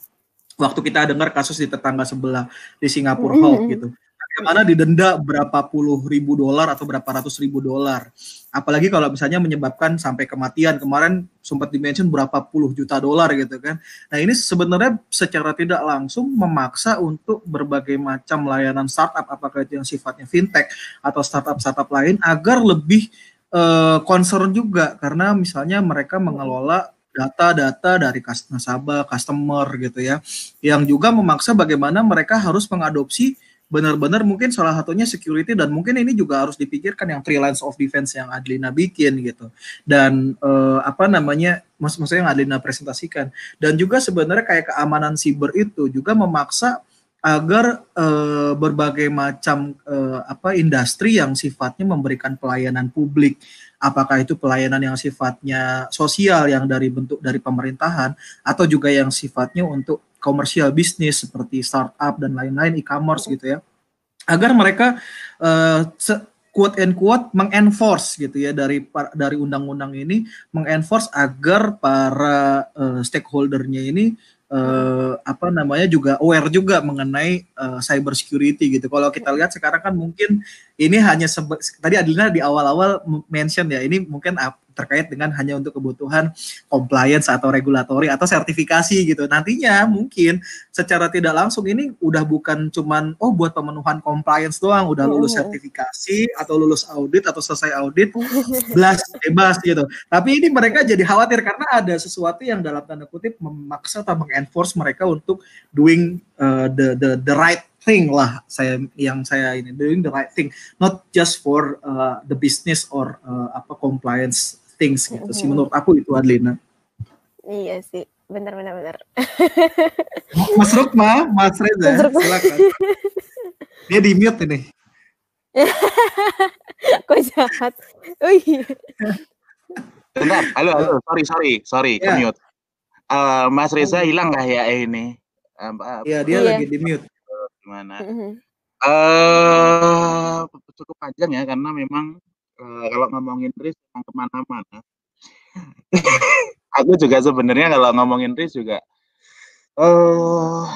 waktu kita dengar kasus di tetangga sebelah di Singapura mm -hmm. gitu. Bagaimana didenda berapa puluh ribu dolar atau berapa ratus ribu dolar? Apalagi kalau misalnya menyebabkan sampai kematian. Kemarin sempat dimention berapa puluh juta dolar gitu kan. Nah ini sebenarnya secara tidak langsung memaksa untuk berbagai macam layanan startup apakah itu yang sifatnya fintech atau startup startup lain agar lebih uh, concern juga. Karena misalnya mereka mengelola data-data dari nasabah, customer gitu ya, yang juga memaksa bagaimana mereka harus mengadopsi benar-benar mungkin salah satunya security dan mungkin ini juga harus dipikirkan yang three lines of defense yang Adlina bikin gitu. Dan eh, apa namanya mas maksudnya yang Adlina presentasikan. Dan juga sebenarnya kayak keamanan siber itu juga memaksa agar uh, berbagai macam uh, apa industri yang sifatnya memberikan pelayanan publik apakah itu pelayanan yang sifatnya sosial yang dari bentuk dari pemerintahan atau juga yang sifatnya untuk komersial bisnis seperti startup dan lain-lain e-commerce gitu ya agar mereka uh, quote and quote mengenforce gitu ya dari dari undang-undang ini mengenforce agar para uh, stakeholdernya ini uh, apa namanya juga aware juga mengenai uh, cyber security gitu. Kalau kita lihat sekarang kan mungkin ini hanya tadi Adilina di awal-awal mention ya ini mungkin terkait dengan hanya untuk kebutuhan compliance atau regulatory atau sertifikasi gitu. Nantinya mungkin secara tidak langsung ini udah bukan cuman oh buat pemenuhan compliance doang, udah lulus sertifikasi atau lulus audit atau selesai audit, belas bebas gitu. Tapi ini mereka jadi khawatir karena ada sesuatu yang dalam tanda kutip memaksa atau mengenforce mereka untuk doing uh, the the the right thing lah saya yang saya ini doing the right thing not just for uh, the business or uh, apa compliance things gitu mm -hmm. sih menurut aku itu Adlina. Iya sih. Benar benar benar. Mas Rukma Mas Reza Mas Rukma. silakan. Dia di mute ini. Kok jahat? Oh iya. Bentar, halo, halo, sorry, sorry, sorry, yeah. mute. Uh, Mas Reza hilang nggak ya ini? Iya, uh, dia yeah. lagi di mute gimana? Mm-hmm. Uh, cukup panjang ya karena memang uh, kalau ngomongin risk yang ke mana-mana. aku juga sebenarnya kalau ngomongin risk juga uh,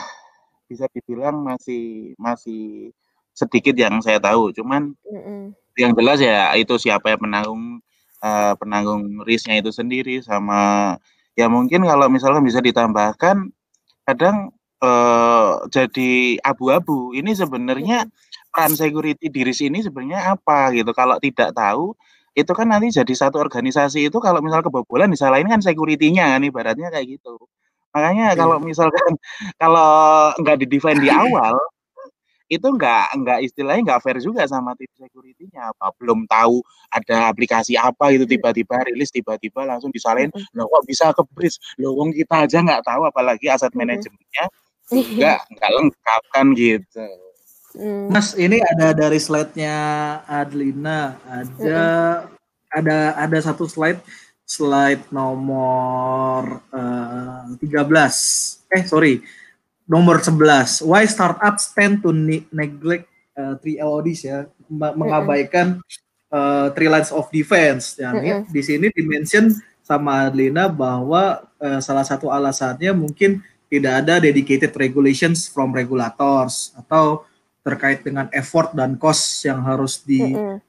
bisa dibilang masih masih sedikit yang saya tahu. Cuman mm-hmm. yang jelas ya itu siapa yang penanggung uh, penanggung risknya itu sendiri sama ya mungkin kalau misalnya bisa ditambahkan kadang uh, jadi abu-abu. Ini sebenarnya peran security diri sini sebenarnya apa gitu. Kalau tidak tahu itu kan nanti jadi satu organisasi itu kalau misal kebobolan disalahin kan security-nya kan ibaratnya kayak gitu. Makanya kalau misalkan kalau nggak di define di awal itu nggak nggak istilahnya nggak fair juga sama tim security-nya. Apa belum tahu ada aplikasi apa itu tiba-tiba rilis tiba-tiba langsung disalahin. Loh kok bisa ke bridge loh kita aja nggak tahu apalagi aset manajemennya enggak enggak lengkap kan gitu. Hmm. Mas, ini ada dari slide-nya Adlina, ada hmm. ada ada satu slide slide nomor uh, eh, 13. Eh, sorry. Nomor 11. Why startups tend to ne neglect uh, three LODs ya, mengabaikan uh, three lines of defense. Ya, hmm. di sini dimention sama Adlina bahwa uh, salah satu alasannya mungkin tidak ada dedicated regulations from regulators atau terkait dengan effort dan cost yang harus dibayar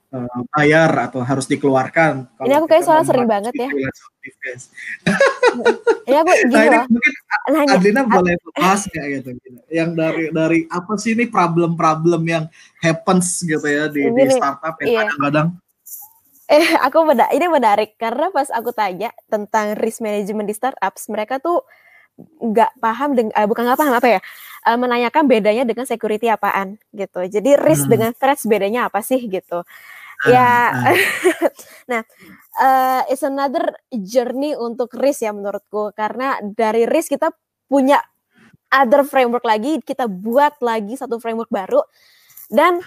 mm -hmm. uh, atau harus dikeluarkan. Ini aku kayak soal sering banget ya. ini aku gini nah, ini mungkin Nanya. Adlina boleh bahas nggak gitu, gitu, yang dari dari apa sih ini problem-problem yang happens gitu ya di, di startup yang iya. kadang-kadang Eh, aku beda. Ini menarik karena pas aku tanya tentang risk management di startups, mereka tuh nggak paham dengan uh, bukan nggak paham apa ya uh, menanyakan bedanya dengan security apaan gitu jadi risk hmm. dengan threats bedanya apa sih gitu uh, ya uh. nah uh, it's another journey untuk risk ya menurutku karena dari risk kita punya other framework lagi kita buat lagi satu framework baru dan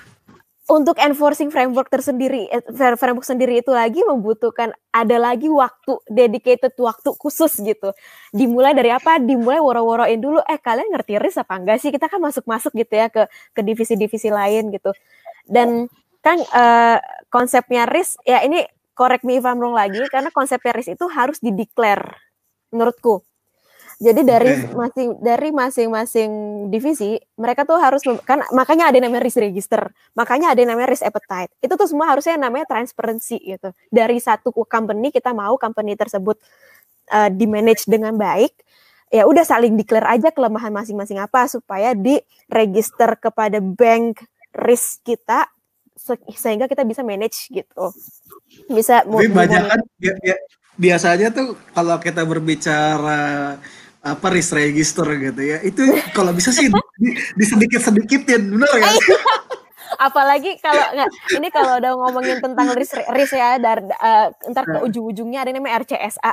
untuk enforcing framework tersendiri, eh, framework sendiri itu lagi membutuhkan ada lagi waktu dedicated waktu khusus gitu. Dimulai dari apa? Dimulai woro-woroin dulu. Eh kalian ngerti risk apa enggak sih? Kita kan masuk-masuk gitu ya ke ke divisi-divisi lain gitu. Dan kan uh, konsepnya risk ya ini correct me if I'm wrong lagi karena konsepnya risk itu harus dideklar menurutku jadi dari masing dari masing-masing divisi mereka tuh harus kan makanya ada yang namanya risk register, makanya ada yang namanya risk appetite. Itu tuh semua harusnya namanya transparency gitu. Dari satu company kita mau company tersebut uh, di manage dengan baik, ya udah saling declare aja kelemahan masing-masing apa supaya di register kepada bank risk kita sehingga kita bisa manage gitu. Bisa Tapi banyak kan biasanya tuh kalau kita berbicara apa risk register gitu ya itu kalau bisa sih di, di sedikit sedikitin bener ya apalagi kalau nggak ini kalau udah ngomongin tentang risk risk ya dari uh, ntar ke nah. ujung-ujungnya ada namanya RCSA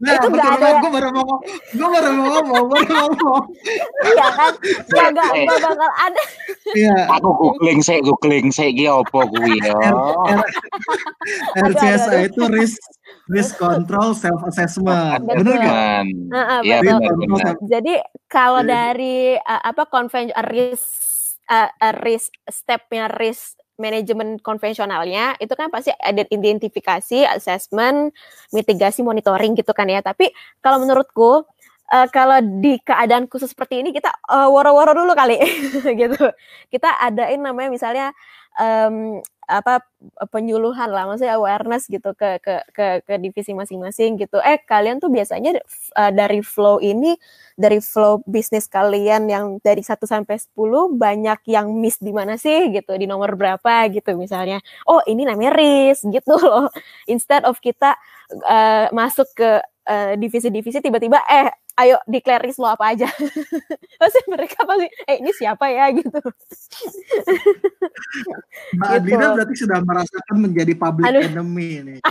Nah, itu nggak ada. Gue baru mau, gue baru mau ngomong, baru mau ngomong. iya kan, ya nggak nggak bakal ada. Iya. Aku googling, saya googling, saya gini apa gue ya. RCSA itu risk risk control self assessment, benar kan? Uh, ya, benar, benar. Jadi kalau dari uh, apa konvensi risk uh, risk stepnya risk manajemen konvensionalnya itu kan pasti ada identifikasi, assessment, mitigasi, monitoring gitu kan ya. Tapi kalau menurutku uh, kalau di keadaan khusus seperti ini kita uh, woro-woro dulu kali gitu. Kita adain namanya misalnya um, apa penyuluhan lah maksudnya awareness gitu ke ke ke, ke divisi masing-masing gitu. Eh kalian tuh biasanya uh, dari flow ini dari flow bisnis kalian yang dari 1 sampai 10 banyak yang miss di mana sih gitu di nomor berapa gitu misalnya. Oh, ini namanya risk gitu loh. Instead of kita uh, masuk ke divisi-divisi uh, tiba-tiba eh ayo declare lo apa aja. pasti mereka pasti, eh ini siapa ya gitu. Mbak gitu. Adina berarti sudah merasakan menjadi public Aduh. enemy ini.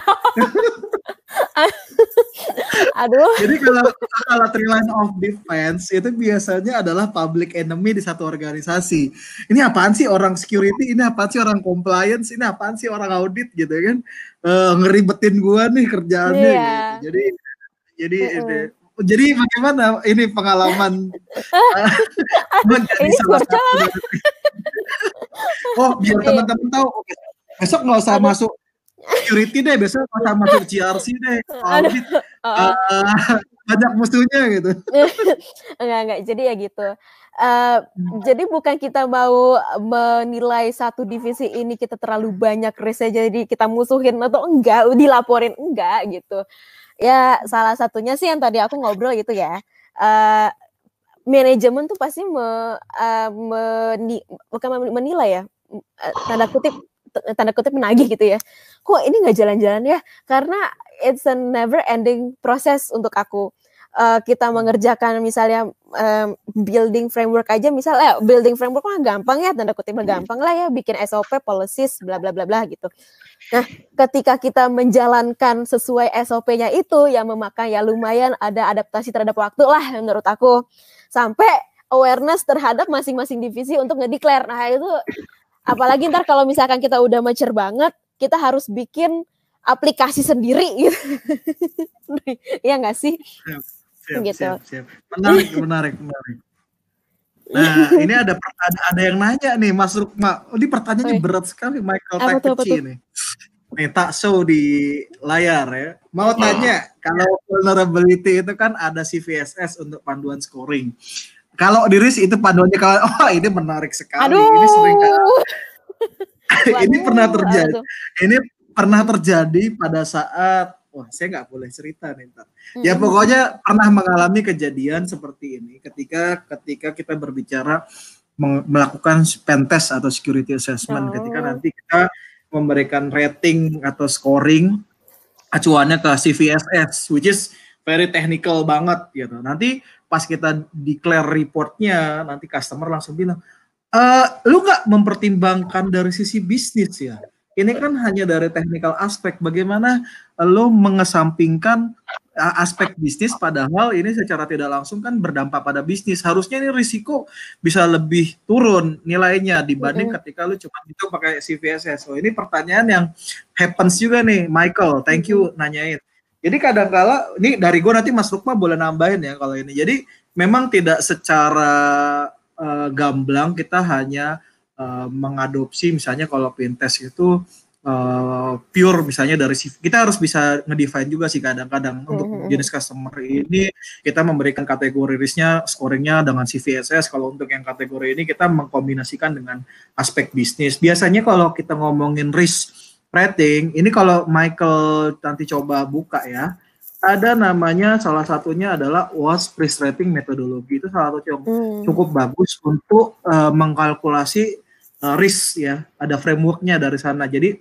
Aduh. Jadi kalau kalau three line of defense itu biasanya adalah public enemy di satu organisasi. Ini apaan sih orang security? Ini apaan sih orang compliance? Ini apaan sih orang audit gitu kan? Uh, ngeribetin gua nih kerjaannya. Yeah. Gitu. Jadi jadi uh -uh jadi bagaimana ini pengalaman? Uh, ini salah satu oh biar iya. teman-teman tahu. Besok nggak usah masuk security deh besok nggak usah masuk GRC deh. Audit. Uh, banyak musuhnya gitu. Enggak enggak. Jadi ya gitu. Uh, hmm. Jadi bukan kita mau menilai satu divisi ini kita terlalu banyak risk jadi kita musuhin atau enggak, dilaporin enggak gitu ya salah satunya sih yang tadi aku ngobrol gitu ya. Uh, manajemen tuh pasti me, uh, meni, bukan menilai ya. Uh, tanda kutip tanda kutip menagih gitu ya. Kok ini nggak jalan-jalan ya? Karena it's a never ending proses untuk aku. Uh, kita mengerjakan misalnya um, building framework aja misalnya eh, building framework mah gampang ya tanda kutip gampang lah ya. Bikin SOP policies bla bla bla bla gitu. Nah, ketika kita menjalankan sesuai SOP-nya itu yang memakan ya lumayan ada adaptasi terhadap waktu lah menurut aku. Sampai awareness terhadap masing-masing divisi untuk ngedeclare. Nah, itu apalagi ntar kalau misalkan kita udah mature banget, kita harus bikin aplikasi sendiri gitu. Iya nggak sih? siap, gitu. Siap, siap. Menarik, menarik, menarik. Nah, ini ada, ada ada yang nanya nih, Mas Rukma. Oh, ini pertanyaannya oh, berat sekali, Michael Takuchi nih. Nih, tak show di layar ya. Mau tanya, kalau vulnerability itu kan ada CVSS untuk panduan scoring. Kalau di RIS itu panduannya kalau oh ini menarik sekali. Aduh. Ini sering kan. ini pernah terjadi. Ini pernah terjadi pada saat wah saya nggak boleh cerita nih ntar. Hmm. Ya pokoknya pernah mengalami kejadian seperti ini ketika ketika kita berbicara melakukan pentest atau security assessment oh. ketika nanti kita memberikan rating atau scoring acuannya ke CVSS which is very technical banget gitu. Nanti pas kita declare reportnya nanti customer langsung bilang e, lu nggak mempertimbangkan dari sisi bisnis ya ini kan hanya dari technical aspek. Bagaimana lo mengesampingkan aspek bisnis padahal ini secara tidak langsung kan berdampak pada bisnis. Harusnya ini risiko bisa lebih turun nilainya dibanding ketika lo cuma itu pakai CVSS. So ini pertanyaan yang happens juga nih, Michael. Thank you nanyain. Jadi kadang-kala ini dari gue nanti Mas Rukma boleh nambahin ya kalau ini. Jadi memang tidak secara uh, gamblang kita hanya uh, mengadopsi misalnya kalau Pinterest itu uh, pure misalnya dari kita harus bisa ngedefine juga sih kadang-kadang mm-hmm. untuk jenis customer ini kita memberikan kategori risknya scoringnya dengan CVSS kalau untuk yang kategori ini kita mengkombinasikan dengan aspek bisnis biasanya kalau kita ngomongin risk rating ini kalau Michael nanti coba buka ya ada namanya salah satunya adalah WAS risk rating metodologi itu salah satu yang hmm. cukup bagus untuk uh, mengkalkulasi uh, risk ya ada frameworknya dari sana. Jadi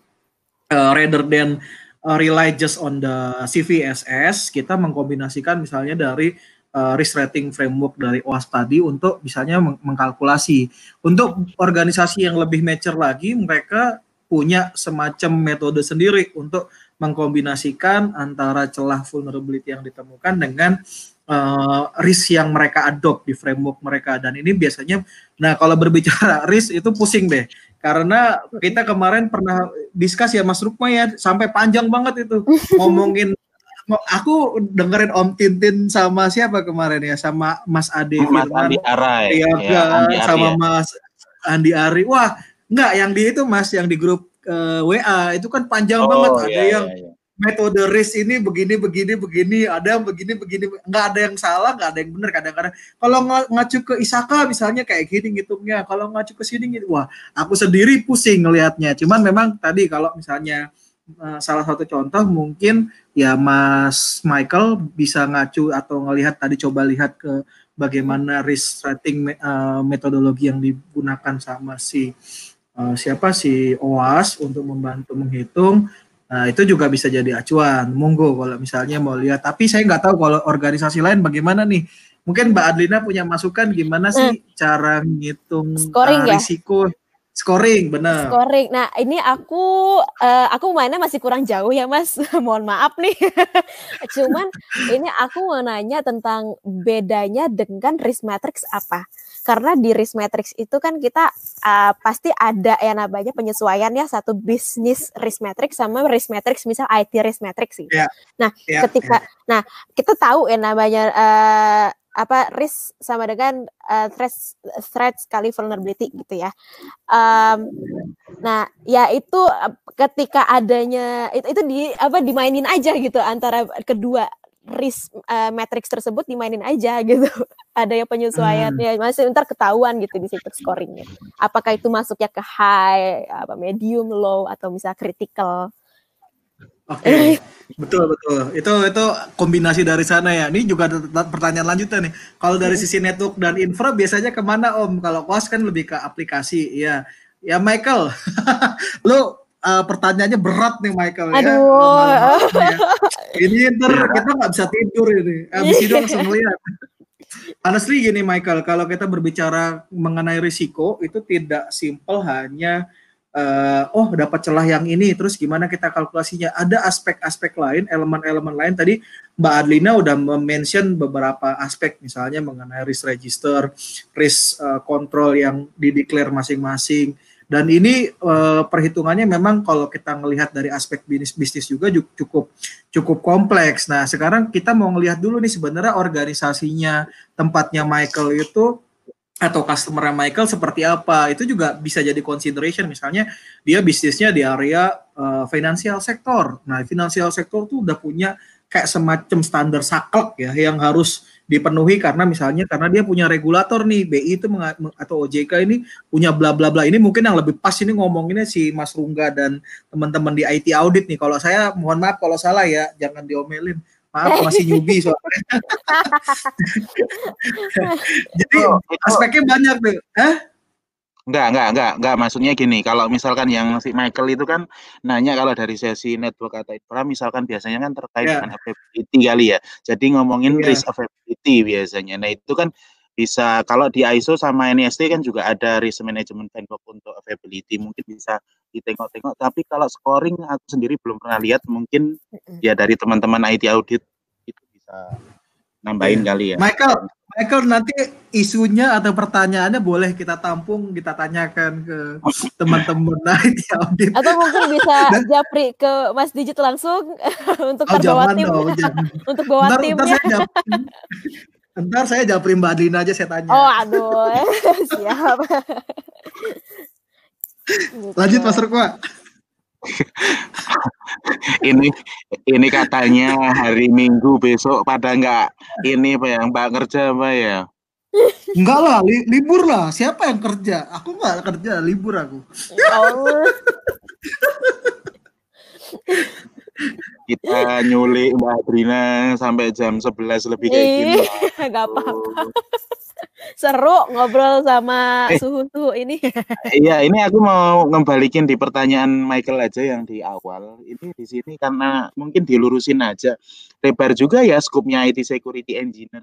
uh, rather than uh, rely just on the CVSS kita mengkombinasikan misalnya dari uh, risk rating framework dari OAS tadi untuk misalnya meng mengkalkulasi. Untuk organisasi yang lebih mature lagi mereka punya semacam metode sendiri untuk mengkombinasikan antara celah vulnerability yang ditemukan dengan uh, risk yang mereka adopt di framework mereka. Dan ini biasanya nah kalau berbicara risk itu pusing deh. Karena kita kemarin pernah diskus ya Mas Rukma ya sampai panjang banget itu. Ngomongin aku dengerin Om Tintin sama siapa kemarin ya? Sama Mas Ade Mas Firman, Andi Arai ya, ya, Andi Ari, sama ya. Mas Andi Ari. Wah enggak yang di itu Mas yang di grup uh, eh, WA itu kan panjang oh, banget. ada iya, yang iya, iya. Metode risk ini begini begini begini ada yang begini begini nggak ada yang salah nggak ada yang benar kadang-kadang. Kalau ng ngacu ke Isaka misalnya kayak gini ngitungnya kalau ngacu ke sini gitu wah aku sendiri pusing ngelihatnya. Cuman memang tadi kalau misalnya uh, salah satu contoh mungkin ya Mas Michael bisa ngacu atau ngelihat tadi coba lihat ke bagaimana risk rating uh, metodologi yang digunakan sama si uh, siapa si OAS untuk membantu menghitung Nah, itu juga bisa jadi acuan. Monggo kalau misalnya mau lihat. Tapi saya nggak tahu kalau organisasi lain bagaimana nih. Mungkin Mbak Adlina punya masukan gimana sih hmm. cara ngitung Scoring uh, risiko ya? Scoring, benar. Scoring. Nah, ini aku uh, aku mainnya masih kurang jauh ya, Mas. Mohon maaf nih. Cuman ini aku mau nanya tentang bedanya dengan risk matrix apa? Karena di risk matrix itu kan kita uh, pasti ada yang namanya penyesuaian ya satu bisnis risk matrix sama risk matrix misal IT risk matrix sih. Yeah. Nah, yeah. ketika yeah. nah kita tahu ya namanya uh, apa risk sama dengan uh, threats threats kali vulnerability gitu ya. Um, nah, ya itu ketika adanya itu, itu di apa dimainin aja gitu antara kedua risk uh, matrix tersebut dimainin aja gitu. Ada yang penyesuaiannya hmm. masih ntar ketahuan gitu di situ scoringnya. Apakah itu masuknya ke high, apa medium, low atau misalnya critical. Oke, okay. betul betul. Itu itu kombinasi dari sana ya. Ini juga pertanyaan lanjutan nih. Kalau dari sisi network dan infra biasanya ke mana Om? Kalau kos kan lebih ke aplikasi, ya. Ya Michael, lu uh, pertanyaannya berat nih Michael ya. Aduh. ya. Ini ntar kita nggak bisa tidur ini. Abis itu langsung lihat. Honestly gini Michael, kalau kita berbicara mengenai risiko itu tidak simpel hanya uh, oh dapat celah yang ini terus gimana kita kalkulasinya ada aspek-aspek lain elemen-elemen lain tadi Mbak Adlina udah mention beberapa aspek misalnya mengenai risk register risk uh, control yang dideklar masing-masing dan ini uh, perhitungannya memang kalau kita melihat dari aspek bisnis bisnis juga cukup cukup kompleks. Nah, sekarang kita mau melihat dulu nih sebenarnya organisasinya tempatnya Michael itu atau customer Michael seperti apa. Itu juga bisa jadi consideration. Misalnya dia bisnisnya di area uh, financial sector. Nah financial sector tuh udah punya kayak semacam standar saklek ya yang harus dipenuhi karena misalnya karena dia punya regulator nih BI itu atau OJK ini punya bla bla bla ini mungkin yang lebih pas ini ngomonginnya si Mas Rungga dan teman-teman di IT audit nih kalau saya mohon maaf kalau salah ya jangan diomelin Maaf masih newbie soalnya. Jadi oh, aspeknya banyak tuh. Hah? Enggak, enggak, enggak, enggak. Maksudnya gini, kalau misalkan yang si Michael itu kan nanya kalau dari sesi network atau infra, misalkan biasanya kan terkait yeah. dengan availability kali ya. Jadi ngomongin yeah. risk availability biasanya. Nah itu kan bisa kalau di ISO sama NIST kan juga ada risk management framework untuk availability mungkin bisa ditengok-tengok tapi kalau scoring aku sendiri belum pernah lihat mungkin ya dari teman-teman IT audit itu bisa nambahin yeah. kali ya Michael Michael nanti isunya atau pertanyaannya boleh kita tampung kita tanyakan ke teman-teman. IT audit atau mungkin bisa japri ke Mas Digit langsung untuk oh, terbawa tim. untuk bawa tim ya Ntar saya japri Mbak Adlina aja saya tanya. Oh aduh, siap. Lanjut Mas Rukwa. Ini ini katanya hari Minggu besok pada enggak ini apa ya Mbak kerja apa ya? Enggak lah, li libur lah. Siapa yang kerja? Aku enggak kerja, libur aku. Oh kita nyulik Mbak Adrina sampai jam 11 lebih kayak gini. Gak apa-apa. Seru ngobrol sama eh, suhu-suhu ini. iya, ini aku mau ngembalikin di pertanyaan Michael aja yang di awal. Ini di sini karena mungkin dilurusin aja. Lebar juga ya skupnya IT security engineer.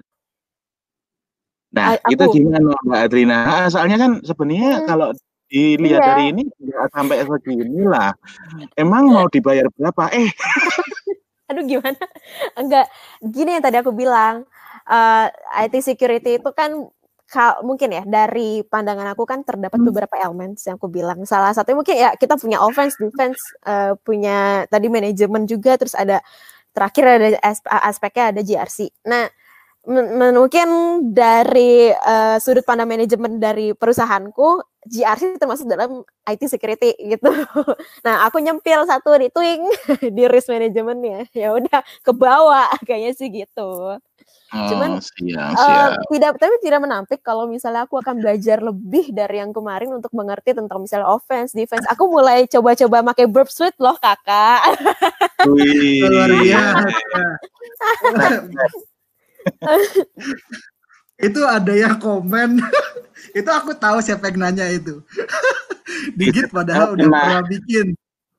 Nah, A itu gimana Mbak Adrina? Nah, soalnya kan sebenarnya hmm. kalau dilihat iya. dari ini nggak sampai segini lah. Emang mau dibayar berapa? Eh. Aduh gimana? Enggak. Gini yang tadi aku bilang. Uh, eh, IT security itu kan kal mungkin ya dari pandangan aku kan terdapat hmm. beberapa elemen yang aku bilang salah satu mungkin ya kita punya offense defense uh, punya tadi manajemen juga terus ada terakhir ada aspeknya ada GRC nah mungkin dari uh, sudut pandang manajemen dari perusahaanku GRC termasuk dalam IT security gitu. Nah, aku nyempil satu di Twing di risk manajemennya. Ya udah ke bawah kayaknya sih gitu. Oh, Cuman siap, siap. Uh, tidak tapi tidak menampik kalau misalnya aku akan belajar lebih dari yang kemarin untuk mengerti tentang misalnya offense, defense. Aku mulai coba-coba pakai burp suite loh, Kakak. Wih. Luar biasa. itu ada yang komen itu aku tahu siapa yang nanya itu digit padahal udah pernah bikin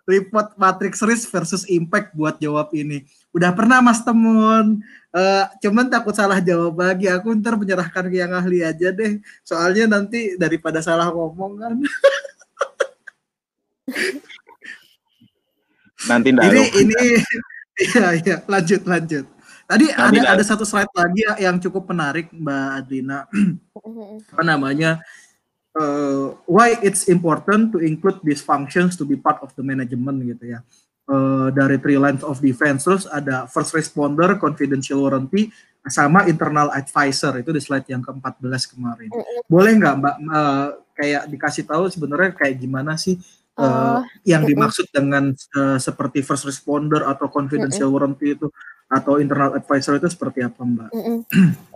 report matrix risk versus impact buat jawab ini. Udah pernah mas temun? Uh, cuman takut salah jawab lagi. Aku ntar menyerahkan ke yang ahli aja deh. Soalnya nanti daripada salah ngomong kan. Nanti ini ini iya iya. Lanjut lanjut. Tadi ada ada satu slide lagi ya yang cukup menarik Mbak Adrina. Apa namanya? Uh, why it's important to include these functions to be part of the management gitu ya. Uh, dari three lines of defense terus ada first responder, confidential warranty, sama internal advisor itu di slide yang ke-14 kemarin. Boleh nggak Mbak uh, kayak dikasih tahu sebenarnya kayak gimana sih uh, yang dimaksud dengan uh, seperti first responder atau confidential warranty itu atau internal advisor itu seperti apa Mbak?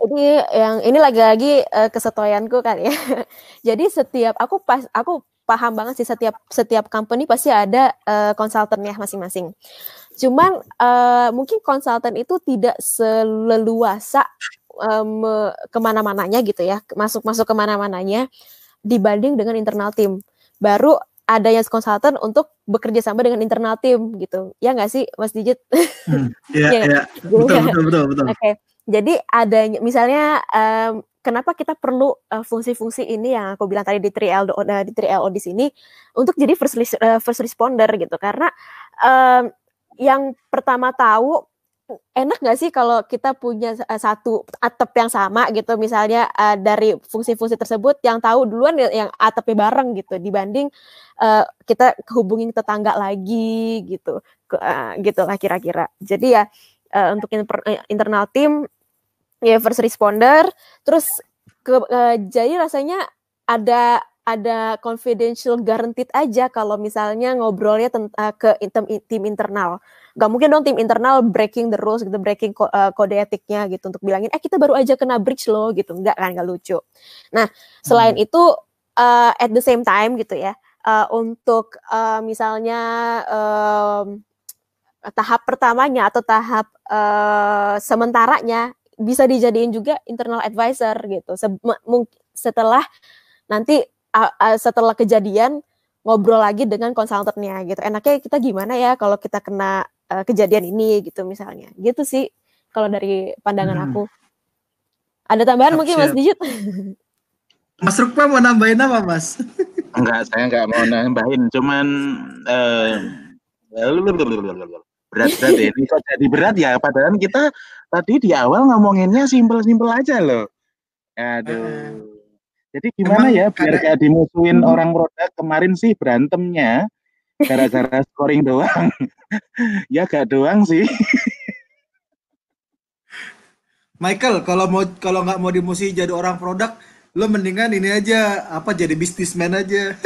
Jadi yang ini lagi-lagi uh, kesetuaianku kan ya. Jadi setiap aku pas aku paham banget sih setiap setiap company pasti ada uh, konsultannya masing-masing. Cuman uh, mungkin konsultan itu tidak seleluasa um, ke mana-mananya gitu ya, masuk-masuk ke mana-mananya dibanding dengan internal tim. Baru adanya konsultan untuk bekerja sama dengan internal tim gitu. Ya nggak sih, Mas Dijit? Hmm, iya, iya. Ya, betul, betul, betul, betul. Oke. Okay. Jadi adanya misalnya um, kenapa kita perlu uh, fungsi-fungsi ini yang aku bilang tadi di 3L uh, eh, di 3LO di sini untuk jadi first uh, first responder gitu. Karena um, yang pertama tahu enak nggak sih kalau kita punya uh, satu atap yang sama gitu? Misalnya uh, dari fungsi-fungsi tersebut yang tahu duluan ya, yang atapnya bareng gitu dibanding uh, kita hubungin tetangga lagi gitu. Uh, gitu lah kira-kira. Jadi ya uh, untuk internal tim ya first responder terus ke, uh, jadi rasanya ada ada confidential guaranteed aja kalau misalnya ngobrolnya tentang ke tim, tim internal Gak mungkin dong tim internal breaking the rules gitu, breaking ko uh, kode etiknya gitu untuk bilangin, eh kita baru aja kena breach loh gitu, nggak kan, nggak lucu. Nah selain hmm. itu uh, at the same time gitu ya, uh, untuk uh, misalnya um, tahap pertamanya atau tahap uh, sementaranya bisa dijadiin juga internal advisor gitu. Se setelah nanti uh, uh, setelah kejadian ngobrol lagi dengan konsultannya gitu. Enaknya kita gimana ya kalau kita kena uh, kejadian ini gitu misalnya. Gitu sih kalau dari pandangan hmm. aku. Ada tambahan mungkin Mas Dijut? Mas Rukma mau nambahin apa Mas? Enggak, saya enggak mau nambahin. Cuman uh, berat-berat ya. Ini kok jadi berat ya. Padahal kita tadi di awal ngomonginnya simpel-simpel aja loh. Aduh. Uh, jadi gimana Emang ya biar gak dimusuhin hmm. orang produk kemarin sih berantemnya gara-gara scoring doang. ya gak doang sih. Michael, kalau mau kalau nggak mau dimusuhi jadi orang produk, lo mendingan ini aja apa jadi bisnismen aja.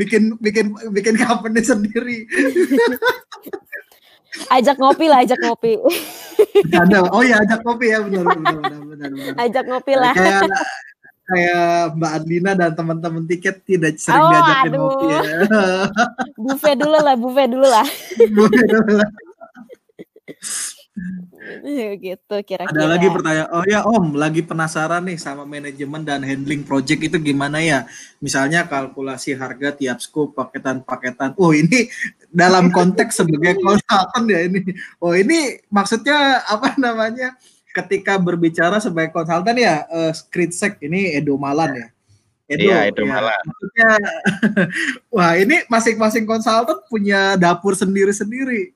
bikin bikin bikin company sendiri. Ajak ngopi lah, ajak ngopi. Ada. Oh ya, ajak ngopi ya benar benar benar benar. Ajak ngopi lah. Kayak kayak Mbak Adlina dan teman-teman tiket tidak sering oh, diajakin aduh. ngopi ya. buffet dulu lah, buffet dulu lah. buffet dulu lah. gitu kira-kira. Ada lagi pertanyaan. Oh ya Om, lagi penasaran nih sama manajemen dan handling project itu gimana ya? Misalnya kalkulasi harga tiap scope, paketan-paketan. Oh ini dalam konteks sebagai konsultan ya ini. Oh ini maksudnya apa namanya? ketika berbicara sebagai konsultan ya uh, Skritsek ini Edo Malan ya. Edo, iya, Edo ya. Malan. Maksudnya, wah ini masing-masing konsultan punya dapur sendiri-sendiri.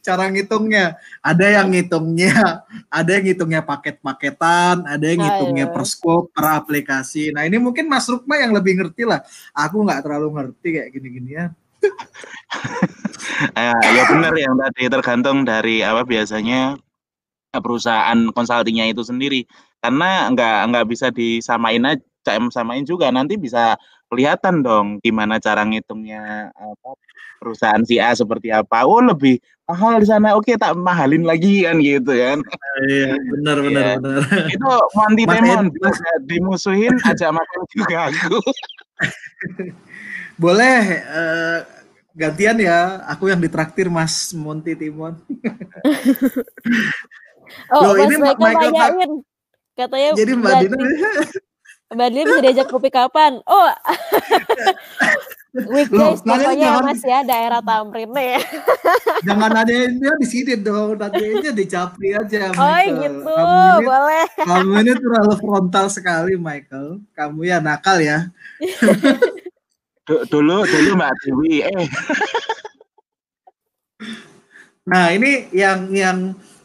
Cara ngitungnya, ada yang ngitungnya, ada yang ngitungnya paket-paketan, ada yang ngitungnya per scope, per aplikasi. Nah ini mungkin Mas Rukma yang lebih ngerti lah. Aku nggak terlalu ngerti kayak gini-gini ya. eh, ya benar yang tadi tergantung dari apa biasanya perusahaan konsultingnya itu sendiri karena nggak nggak bisa disamain aja samain juga nanti bisa kelihatan dong gimana cara ngitungnya apa perusahaan si A seperti apa oh lebih mahal di sana. Oke tak mahalin lagi kan gitu kan. Iya benar benar ya. benar. Itu Monty Demon dimusuhin aja makan juga aku. Boleh uh, gantian ya. Aku yang ditraktir Mas Monty Timon. Oh Loh, Mas ini Michael, Michael tanyain. Katanya jadi Mbak Dina Mbak Dina bisa diajak kopi kapan? Oh Weekdays Loh, pokoknya ya mas ya daerah Tamrin ya. jangan ada dia di sini dong, nanti aja di Capri aja. Michael. Oh gitu, kamu ini, boleh. Kamu ini terlalu frontal sekali Michael. Kamu ya nakal ya. dulu dulu Mbak Dewi eh. nah ini yang yang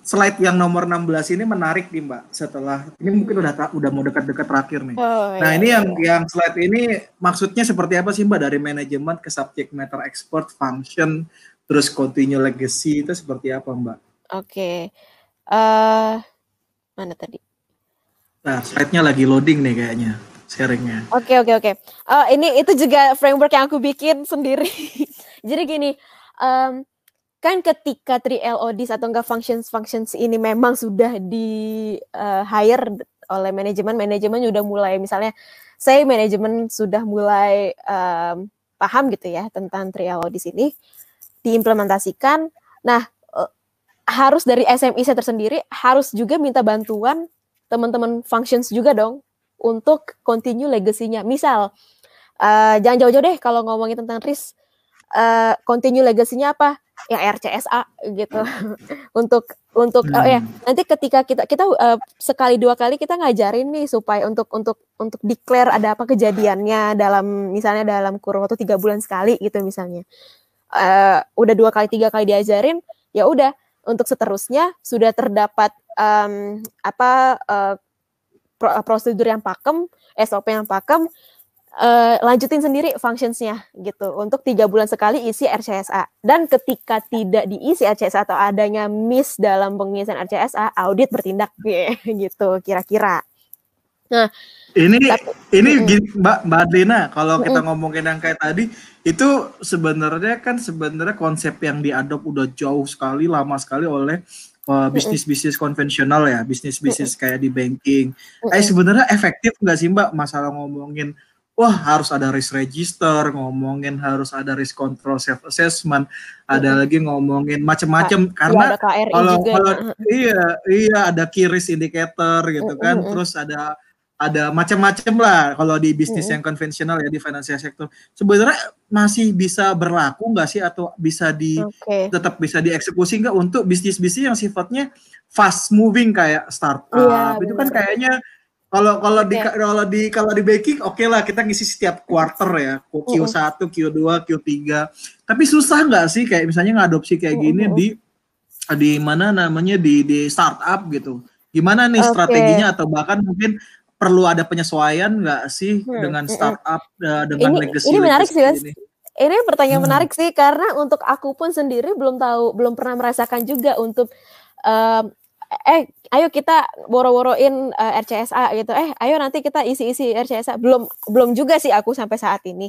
slide yang nomor 16 ini menarik nih Mbak. Setelah ini mungkin udah udah mau dekat-dekat terakhir nih. Oh, nah, ini iya. yang yang slide ini maksudnya seperti apa sih Mbak dari manajemen ke subject matter expert, function, terus continue legacy itu seperti apa Mbak? Oke. Okay. Uh, eh, mana tadi? Nah, slide-nya lagi loading nih kayaknya sharingnya. Oke okay, oke okay, oke. Okay. Uh, ini itu juga framework yang aku bikin sendiri. Jadi gini, um, kan ketika 3LODs atau enggak functions functions ini memang sudah di uh, hire oleh manajemen manajemen sudah mulai misalnya saya manajemen sudah mulai um, paham gitu ya tentang 3LODs ini diimplementasikan. Nah uh, harus dari SMI saya tersendiri harus juga minta bantuan teman-teman functions juga dong untuk continue legasinya misal uh, jangan jauh-jauh deh kalau ngomongin tentang risk uh, continue legasinya apa? Yang RCSA gitu. Untuk untuk hmm. oh ya nanti ketika kita kita uh, sekali dua kali kita ngajarin nih supaya untuk untuk untuk declare ada apa kejadiannya dalam misalnya dalam kurun waktu tiga bulan sekali gitu misalnya. Uh, udah dua kali tiga kali diajarin ya udah. Untuk seterusnya sudah terdapat um, apa uh, prosedur yang pakem SOP yang pakem uh, lanjutin sendiri functionsnya gitu. Untuk tiga bulan sekali isi RCSA dan ketika tidak diisi RCSA atau adanya miss dalam pengisian RCSA audit bertindak gitu kira-kira. Nah ini tapi, ini mm, Mbak Mbak Adlina kalau kita ngomongin yang kayak tadi itu sebenarnya kan sebenarnya konsep yang diadop udah jauh sekali lama sekali oleh uh, bisnis-bisnis konvensional ya, bisnis-bisnis kayak di banking. Eh sebenarnya efektif nggak sih Mbak masalah ngomongin wah harus ada risk register, ngomongin harus ada risk control self assessment, ada lagi ngomongin macam-macam iya, karena kalau kalau iya iya ada key risk indicator gitu kan, terus ada ada macam-macam lah kalau di bisnis yang konvensional ya di financial sector. Sebenarnya masih bisa berlaku nggak sih atau bisa di okay. tetap bisa dieksekusi nggak untuk bisnis-bisnis yang sifatnya fast moving kayak startup iya, itu kan kayaknya kalau kalau di kalau di kalau di baking oke okay lah kita ngisi setiap quarter ya, Q1, Q2, Q3. Tapi susah nggak sih kayak misalnya ngadopsi kayak gini di di mana namanya di di startup gitu. Gimana nih okay. strateginya atau bahkan mungkin perlu ada penyesuaian nggak sih hmm. dengan startup uh, dengan ini, legacy ini menarik sih Mas. Ini. ini pertanyaan hmm. menarik sih karena untuk aku pun sendiri belum tahu belum pernah merasakan juga untuk um, eh ayo kita boro-boroin uh, eh, RCSA gitu. Eh ayo nanti kita isi-isi RCSA belum belum juga sih aku sampai saat ini.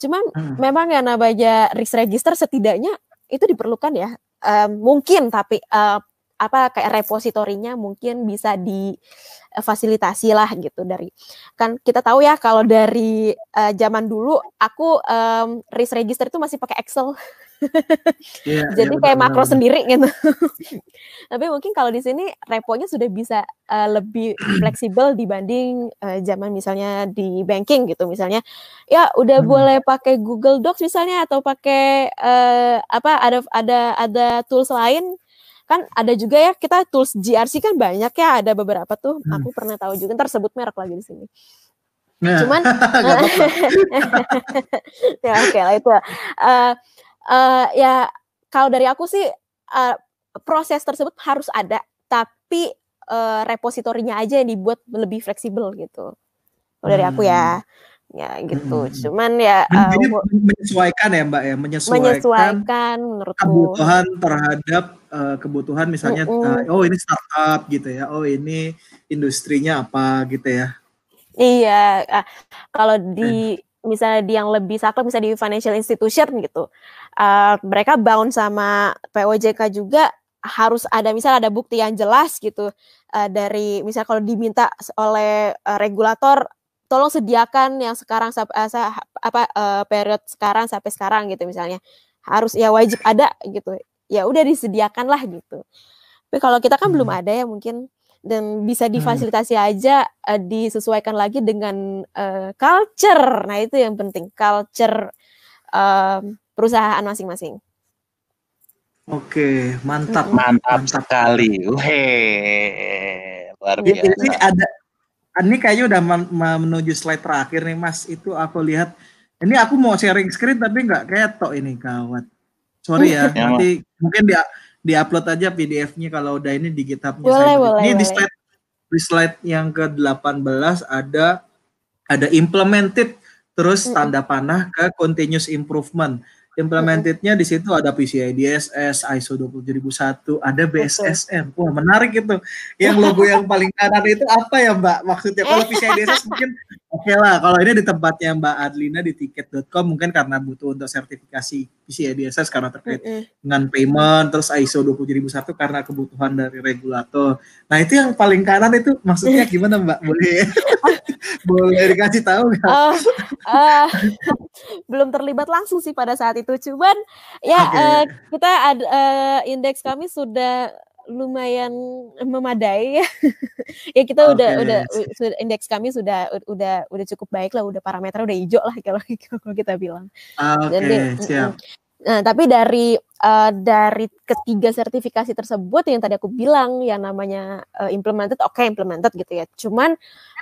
Cuman hmm. memang ya namanya risk register setidaknya itu diperlukan ya. Um, mungkin tapi uh, apa kayak repositorinya mungkin bisa difasilitasi lah gitu dari kan kita tahu ya kalau dari uh, zaman dulu aku um, risk register itu masih pakai Excel yeah, Jadi yeah, kayak benar, makro benar. sendiri gitu. Tapi mungkin kalau di sini reponya sudah bisa uh, lebih fleksibel dibanding uh, zaman misalnya di banking gitu misalnya. Ya udah hmm. boleh pakai Google Docs misalnya atau pakai uh, apa ada ada ada tools lain kan ada juga ya kita tools GRC kan banyak ya ada beberapa tuh hmm. aku pernah tahu juga tersebut merek lagi di sini. Nah, Cuman ya oke okay lah itu. Uh, uh, ya kalau dari aku sih uh, proses tersebut harus ada, tapi uh, repositorinya aja yang dibuat lebih fleksibel gitu. Kalau dari aku ya. Hmm. ya gitu. Hmm. Cuman ya uh, menyesuaikan ya Mbak ya, menyesuaikan, menyesuaikan menurutku kebutuhan terhadap uh, kebutuhan misalnya uh, uh, oh ini startup gitu ya, oh ini industrinya apa gitu ya. Iya, uh, kalau di misalnya di yang lebih saklek misalnya di financial institution gitu, uh, mereka bound sama POJK juga harus ada misalnya ada bukti yang jelas gitu uh, dari misal kalau diminta oleh uh, regulator tolong sediakan yang sekarang uh, apa uh, periode sekarang sampai sekarang gitu misalnya. Harus ya wajib ada gitu. Ya udah disediakan lah gitu. Tapi kalau kita kan hmm. belum ada ya mungkin dan bisa hmm. difasilitasi hmm. aja uh, disesuaikan lagi dengan uh, culture nah itu yang penting culture uh, perusahaan masing-masing Oke, mantap. Mantap, mantap. sekali. Weh, luar biasa. Ini ada ini kayaknya udah menuju slide terakhir nih Mas. Itu aku lihat ini aku mau sharing screen tapi nggak ketok ini kawat. Sorry ya, ya nanti mungkin dia di upload aja PDF-nya kalau udah ini di GitHub-nya. Boleh, boleh, ini boleh. di slide di slide yang ke-18 ada ada implemented terus tanda panah ke continuous improvement implementednya di situ ada PCI DSS, ISO 27001, ada BSSN. Wah, menarik itu. Yang logo yang paling kanan itu apa ya, Mbak? Maksudnya kalau PCI DSS mungkin oke okay lah. Kalau ini di tempatnya Mbak Adlina di tiket.com mungkin karena butuh untuk sertifikasi PCI DSS karena terkait mm -hmm. dengan payment, terus ISO 27001 karena kebutuhan dari regulator. Nah, itu yang paling kanan itu maksudnya gimana, Mbak? Boleh boleh dikasih tahu nggak? Uh, uh, belum terlibat langsung sih pada saat itu. Cuman ya okay. uh, kita ada uh, indeks kami sudah lumayan memadai ya. ya kita okay. udah udah indeks kami sudah udah udah cukup baik lah, udah parameter udah hijau lah kalau kalau kita bilang. Oke, okay, siap. Nah, tapi dari uh, dari ketiga sertifikasi tersebut yang tadi aku bilang yang namanya uh, implemented, oke okay, implemented gitu ya. Cuman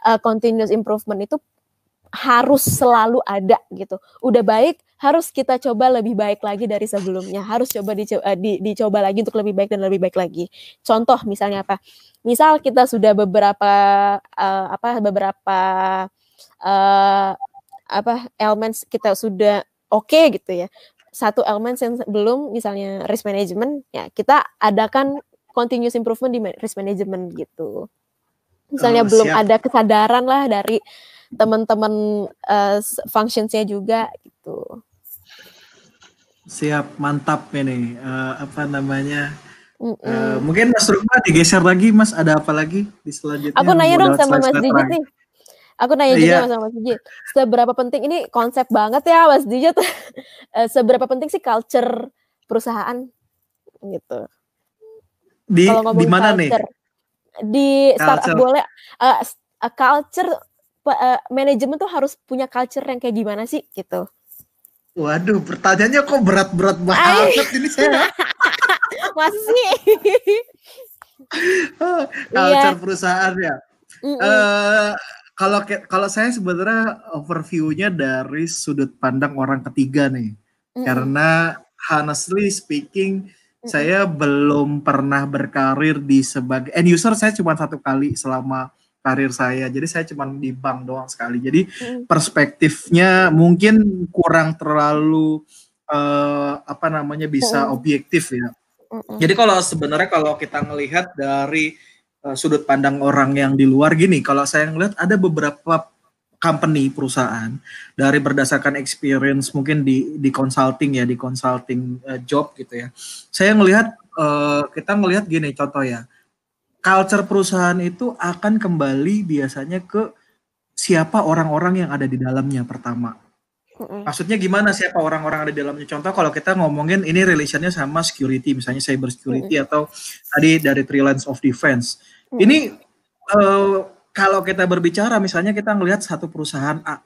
uh, continuous improvement itu harus selalu ada gitu. Udah baik, harus kita coba lebih baik lagi dari sebelumnya. Harus coba dicoba, uh, di, dicoba lagi untuk lebih baik dan lebih baik lagi. Contoh misalnya apa? Misal kita sudah beberapa uh, apa beberapa uh, apa elements kita sudah oke okay, gitu ya. Satu elemen yang belum misalnya risk management ya kita adakan continuous improvement di risk management gitu. Misalnya oh, belum siap. ada kesadaran lah dari teman-teman uh, functionsnya juga gitu. Siap, mantap ini. Uh, apa namanya? Mm -mm. Uh, mungkin Mas Rukma digeser lagi, Mas. Ada apa lagi di selanjutnya? Aku nanya dong sama Mas Dijit nih. Aku nanya juga iya. sama Mas Dijit. Seberapa penting ini konsep banget ya Mas Dijit. Seberapa penting sih culture perusahaan gitu? Di di mana nih? di startup boleh uh, uh, culture uh, manajemen tuh harus punya culture yang kayak gimana sih gitu. Waduh, pertanyaannya kok berat-berat banget ini saya. Masih sih? culture yeah. perusahaan ya. Mm -mm. Uh, kalau kalau saya sebenarnya overviewnya dari sudut pandang orang ketiga nih, mm -mm. karena honestly speaking saya belum pernah berkarir di sebagai end user saya cuma satu kali selama karir saya. Jadi saya cuma di bank doang sekali. Jadi mm. perspektifnya mungkin kurang terlalu uh, apa namanya bisa mm. objektif ya. Mm Jadi kalau sebenarnya kalau kita melihat dari uh, sudut pandang orang yang di luar gini, kalau saya ngelihat ada beberapa company perusahaan dari berdasarkan experience mungkin di di consulting ya di consulting uh, job gitu ya saya ngelihat uh, kita ngelihat gini contoh ya culture perusahaan itu akan kembali biasanya ke siapa orang-orang yang ada di dalamnya pertama Maksudnya gimana siapa orang-orang ada di dalamnya? Contoh kalau kita ngomongin ini relationnya sama security, misalnya cyber security atau tadi dari three lines of defense. Ini uh, kalau kita berbicara misalnya kita ngelihat satu perusahaan A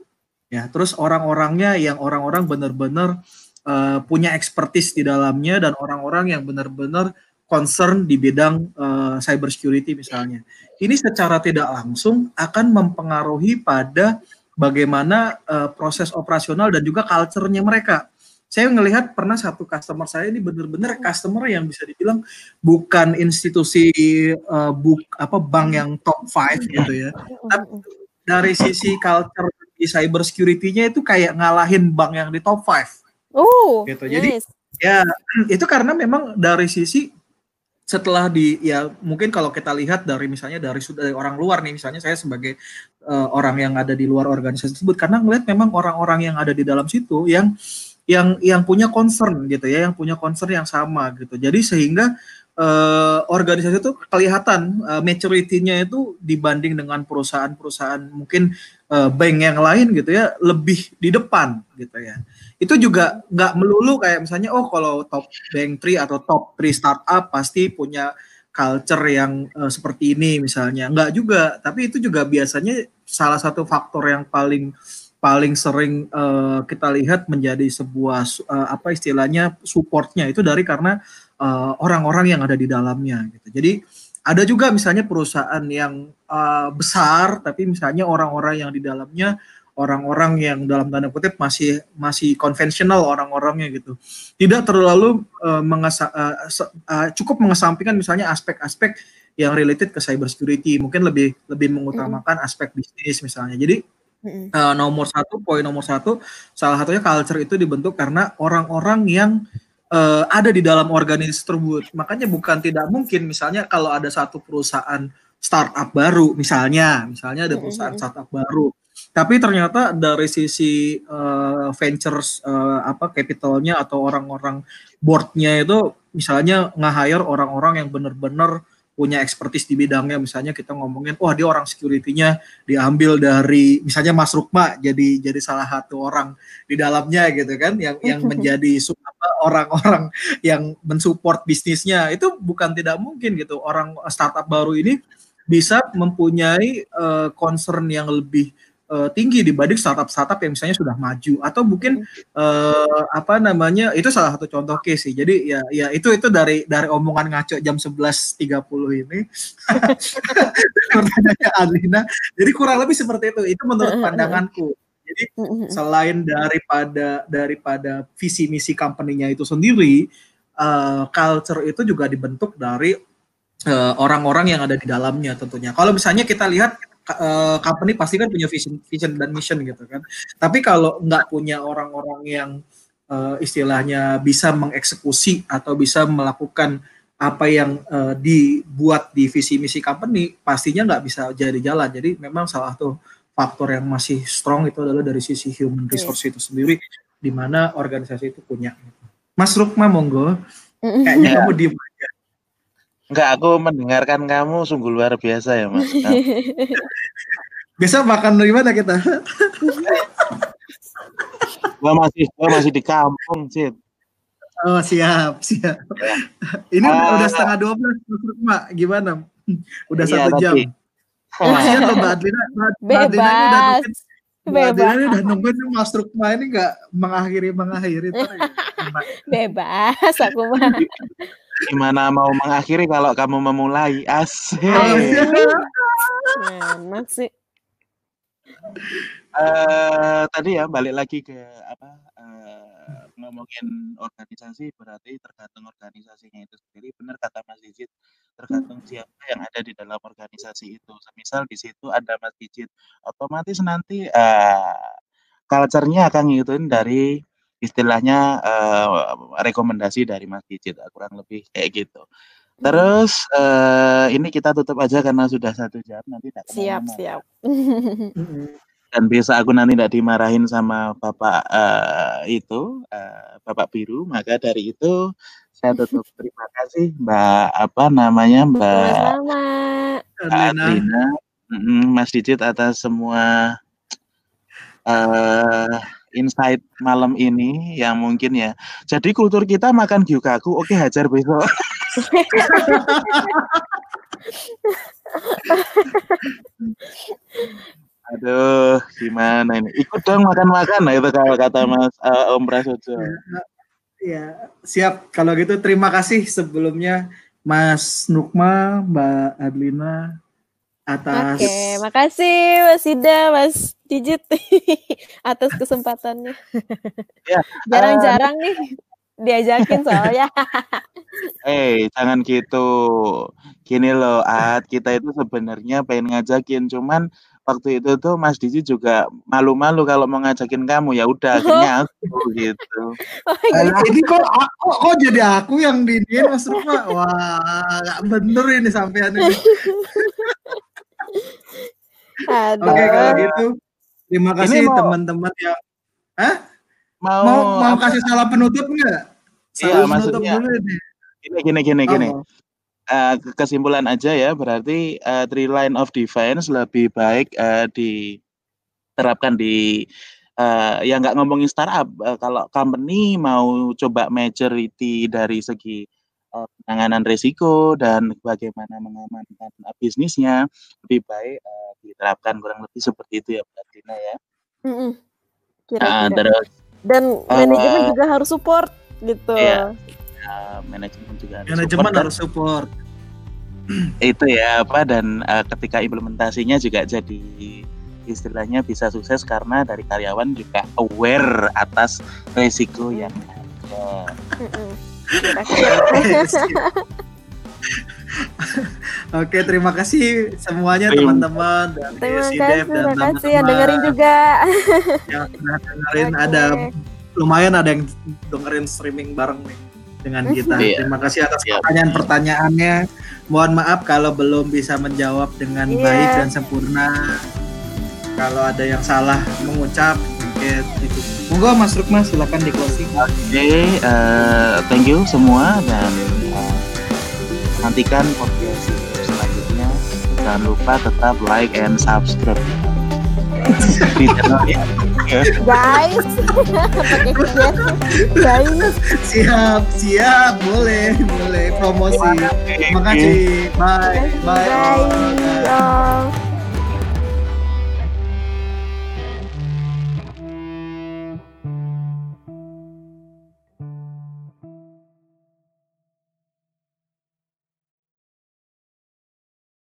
ya terus orang-orangnya yang orang-orang benar-benar uh, punya expertise di dalamnya dan orang-orang yang benar-benar concern di bidang uh, cyber security misalnya ini secara tidak langsung akan mempengaruhi pada bagaimana uh, proses operasional dan juga culture-nya mereka saya melihat pernah satu customer saya ini benar-benar customer yang bisa dibilang bukan institusi uh, buk apa bank yang top five gitu ya. Tapi dari sisi culture di cyber security-nya itu kayak ngalahin bank yang di top 5. Oh, gitu. Jadi nice. ya itu karena memang dari sisi setelah di ya mungkin kalau kita lihat dari misalnya dari dari orang luar nih misalnya saya sebagai uh, orang yang ada di luar organisasi tersebut karena ngelihat memang orang-orang yang ada di dalam situ yang yang yang punya concern gitu ya yang punya concern yang sama gitu. Jadi sehingga uh, organisasi itu kelihatan uh, maturity-nya itu dibanding dengan perusahaan-perusahaan mungkin uh, bank yang lain gitu ya lebih di depan gitu ya. Itu juga nggak melulu kayak misalnya oh kalau top bank tree atau top three startup pasti punya culture yang uh, seperti ini misalnya. Nggak juga tapi itu juga biasanya salah satu faktor yang paling paling sering uh, kita lihat menjadi sebuah uh, apa istilahnya supportnya itu dari karena orang-orang uh, yang ada di dalamnya gitu. Jadi ada juga misalnya perusahaan yang uh, besar tapi misalnya orang-orang yang di dalamnya orang-orang yang dalam tanda kutip masih masih konvensional orang-orangnya gitu tidak terlalu uh, mengesa, uh, uh, cukup mengesampingkan misalnya aspek-aspek yang related ke cyber security mungkin lebih lebih mengutamakan mm. aspek bisnis misalnya jadi mm. uh, nomor satu poin nomor satu salah satunya culture itu dibentuk karena orang-orang yang uh, ada di dalam organisasi tersebut. Makanya bukan tidak mungkin misalnya kalau ada satu perusahaan startup baru misalnya misalnya ada perusahaan startup baru. Tapi ternyata dari sisi uh, ventures uh, apa capitalnya atau orang-orang boardnya itu misalnya nge-hire orang-orang yang benar-benar punya expertise di bidangnya. Misalnya kita ngomongin wah dia orang security-nya diambil dari misalnya Mas Rukma jadi jadi salah satu orang di dalamnya gitu kan yang yang menjadi orang-orang yang mensupport bisnisnya itu bukan tidak mungkin gitu orang startup baru ini bisa mempunyai uh, concern yang lebih uh, tinggi dibanding startup-startup yang misalnya sudah maju atau mungkin uh, apa namanya itu salah satu contoh case sih. Jadi ya ya itu itu dari dari omongan ngaco jam 11.30 ini. Pertanyaannya Alina. Jadi kurang lebih seperti itu. Itu menurut pandanganku. Jadi selain daripada daripada visi misi company-nya itu sendiri, uh, culture itu juga dibentuk dari orang-orang uh, yang ada di dalamnya tentunya. Kalau misalnya kita lihat uh, company pasti kan punya vision, vision dan mission gitu kan. Tapi kalau nggak punya orang-orang yang uh, istilahnya bisa mengeksekusi atau bisa melakukan apa yang uh, dibuat di visi misi company, pastinya nggak bisa jadi jalan. Jadi memang salah satu faktor yang masih strong itu adalah dari sisi human resource itu sendiri, di mana organisasi itu punya. Mas Rukma monggo, kayaknya kamu diem aja. Enggak, aku mendengarkan kamu sungguh luar biasa ya, Mas. Biasa makan dari mana kita? gua masih gua masih di kampung, sih. Oh, siap, siap. Ya. Ini uh, udah setengah dua belas, Mak. Gimana? Udah iya, satu jam. Oh, siap loh, Mbak Adlina. Mbak Adlina ini udah nungguin. Mbak Adlina ini udah nungguin Mas Rukma ini nggak mengakhiri mengakhiri. Bebas, aku mah. Gimana mau mengakhiri kalau kamu memulai? Asik. Enak sih. Uh, tadi ya balik lagi ke apa uh, ngomongin organisasi berarti tergantung organisasinya itu sendiri benar kata Mas Dijit tergantung siapa yang ada di dalam organisasi itu semisal di situ ada Mas Dijit otomatis nanti uh, culture-nya akan ngikutin dari istilahnya uh, rekomendasi dari Mas Kicit kurang lebih kayak gitu. Hmm. Terus uh, ini kita tutup aja karena sudah satu jam nanti tidak siap siap. Dan bisa aku nanti tidak dimarahin sama bapak uh, itu uh, bapak biru maka dari itu saya tutup terima kasih Mbak apa namanya Mbak Adlina, Mas Dicit atas semua uh, insight malam ini yang mungkin ya. Jadi kultur kita makan gyukaku, oke hajar besok. Aduh, gimana ini? Ikut dong makan-makan nah itu kalau kata Mas uh, Om Prasojo. Ya, siap. Kalau gitu terima kasih sebelumnya Mas Nukma, Mbak Adlina, atas Oke, makasih Mas Ida, Mas Digit atas kesempatannya. Ya, Jarang-jarang uh, nih diajakin soalnya. Eh, hey, jangan gitu. Gini loh, At, kita itu sebenarnya pengen ngajakin, cuman waktu itu tuh Mas Diji juga malu-malu kalau mau ngajakin kamu ya udah akhirnya aku gitu. Oh, iya. ini kok aku kok jadi aku yang diniin Mas Rukma? Wah, gak bener ini sampean ini. Oke okay, kalau gitu terima kasih teman-teman yang Hah? Mau mau, mau kasih salah penutup enggak? Salah iya, maksudnya dulu ini. Gini gini gini oh. gini. Uh, kesimpulan aja ya berarti uh, three line of defense lebih baik uh, diterapkan di uh, ya nggak ngomongin startup uh, kalau company mau coba majority dari segi uh, penanganan risiko dan bagaimana mengamankan uh, bisnisnya lebih baik uh, diterapkan kurang lebih seperti itu ya Mbak Tina ya. Mm -hmm. Kira-kira. Uh, terus dan uh, manajemen juga harus support gitu. Iya. Uh, manajemen juga harus manajemen support. harus support. Itu ya apa dan uh, ketika implementasinya juga jadi istilahnya bisa sukses karena dari karyawan juga aware atas resiko yang ada. Oke, terima kasih semuanya teman-teman dan terima kasih, dan terima kasih yang dengerin juga. Yang dengerin okay. ada lumayan ada yang dengerin streaming bareng nih dengan kita. Iya. Terima kasih atas iya. pertanyaan-pertanyaannya. Mohon maaf kalau belum bisa menjawab dengan yeah. baik dan sempurna. Kalau ada yang salah mengucap, mungkin itu. Monggo Mas Rukma silakan di closing. Oke, okay, uh, eh, thank you semua dan uh, nantikan podcast selanjutnya. Jangan lupa tetap like and subscribe di channelnya. Guys, guys. Siap, siap, boleh, boleh promosi. Terima kasih. Bye, bye. bye. bye.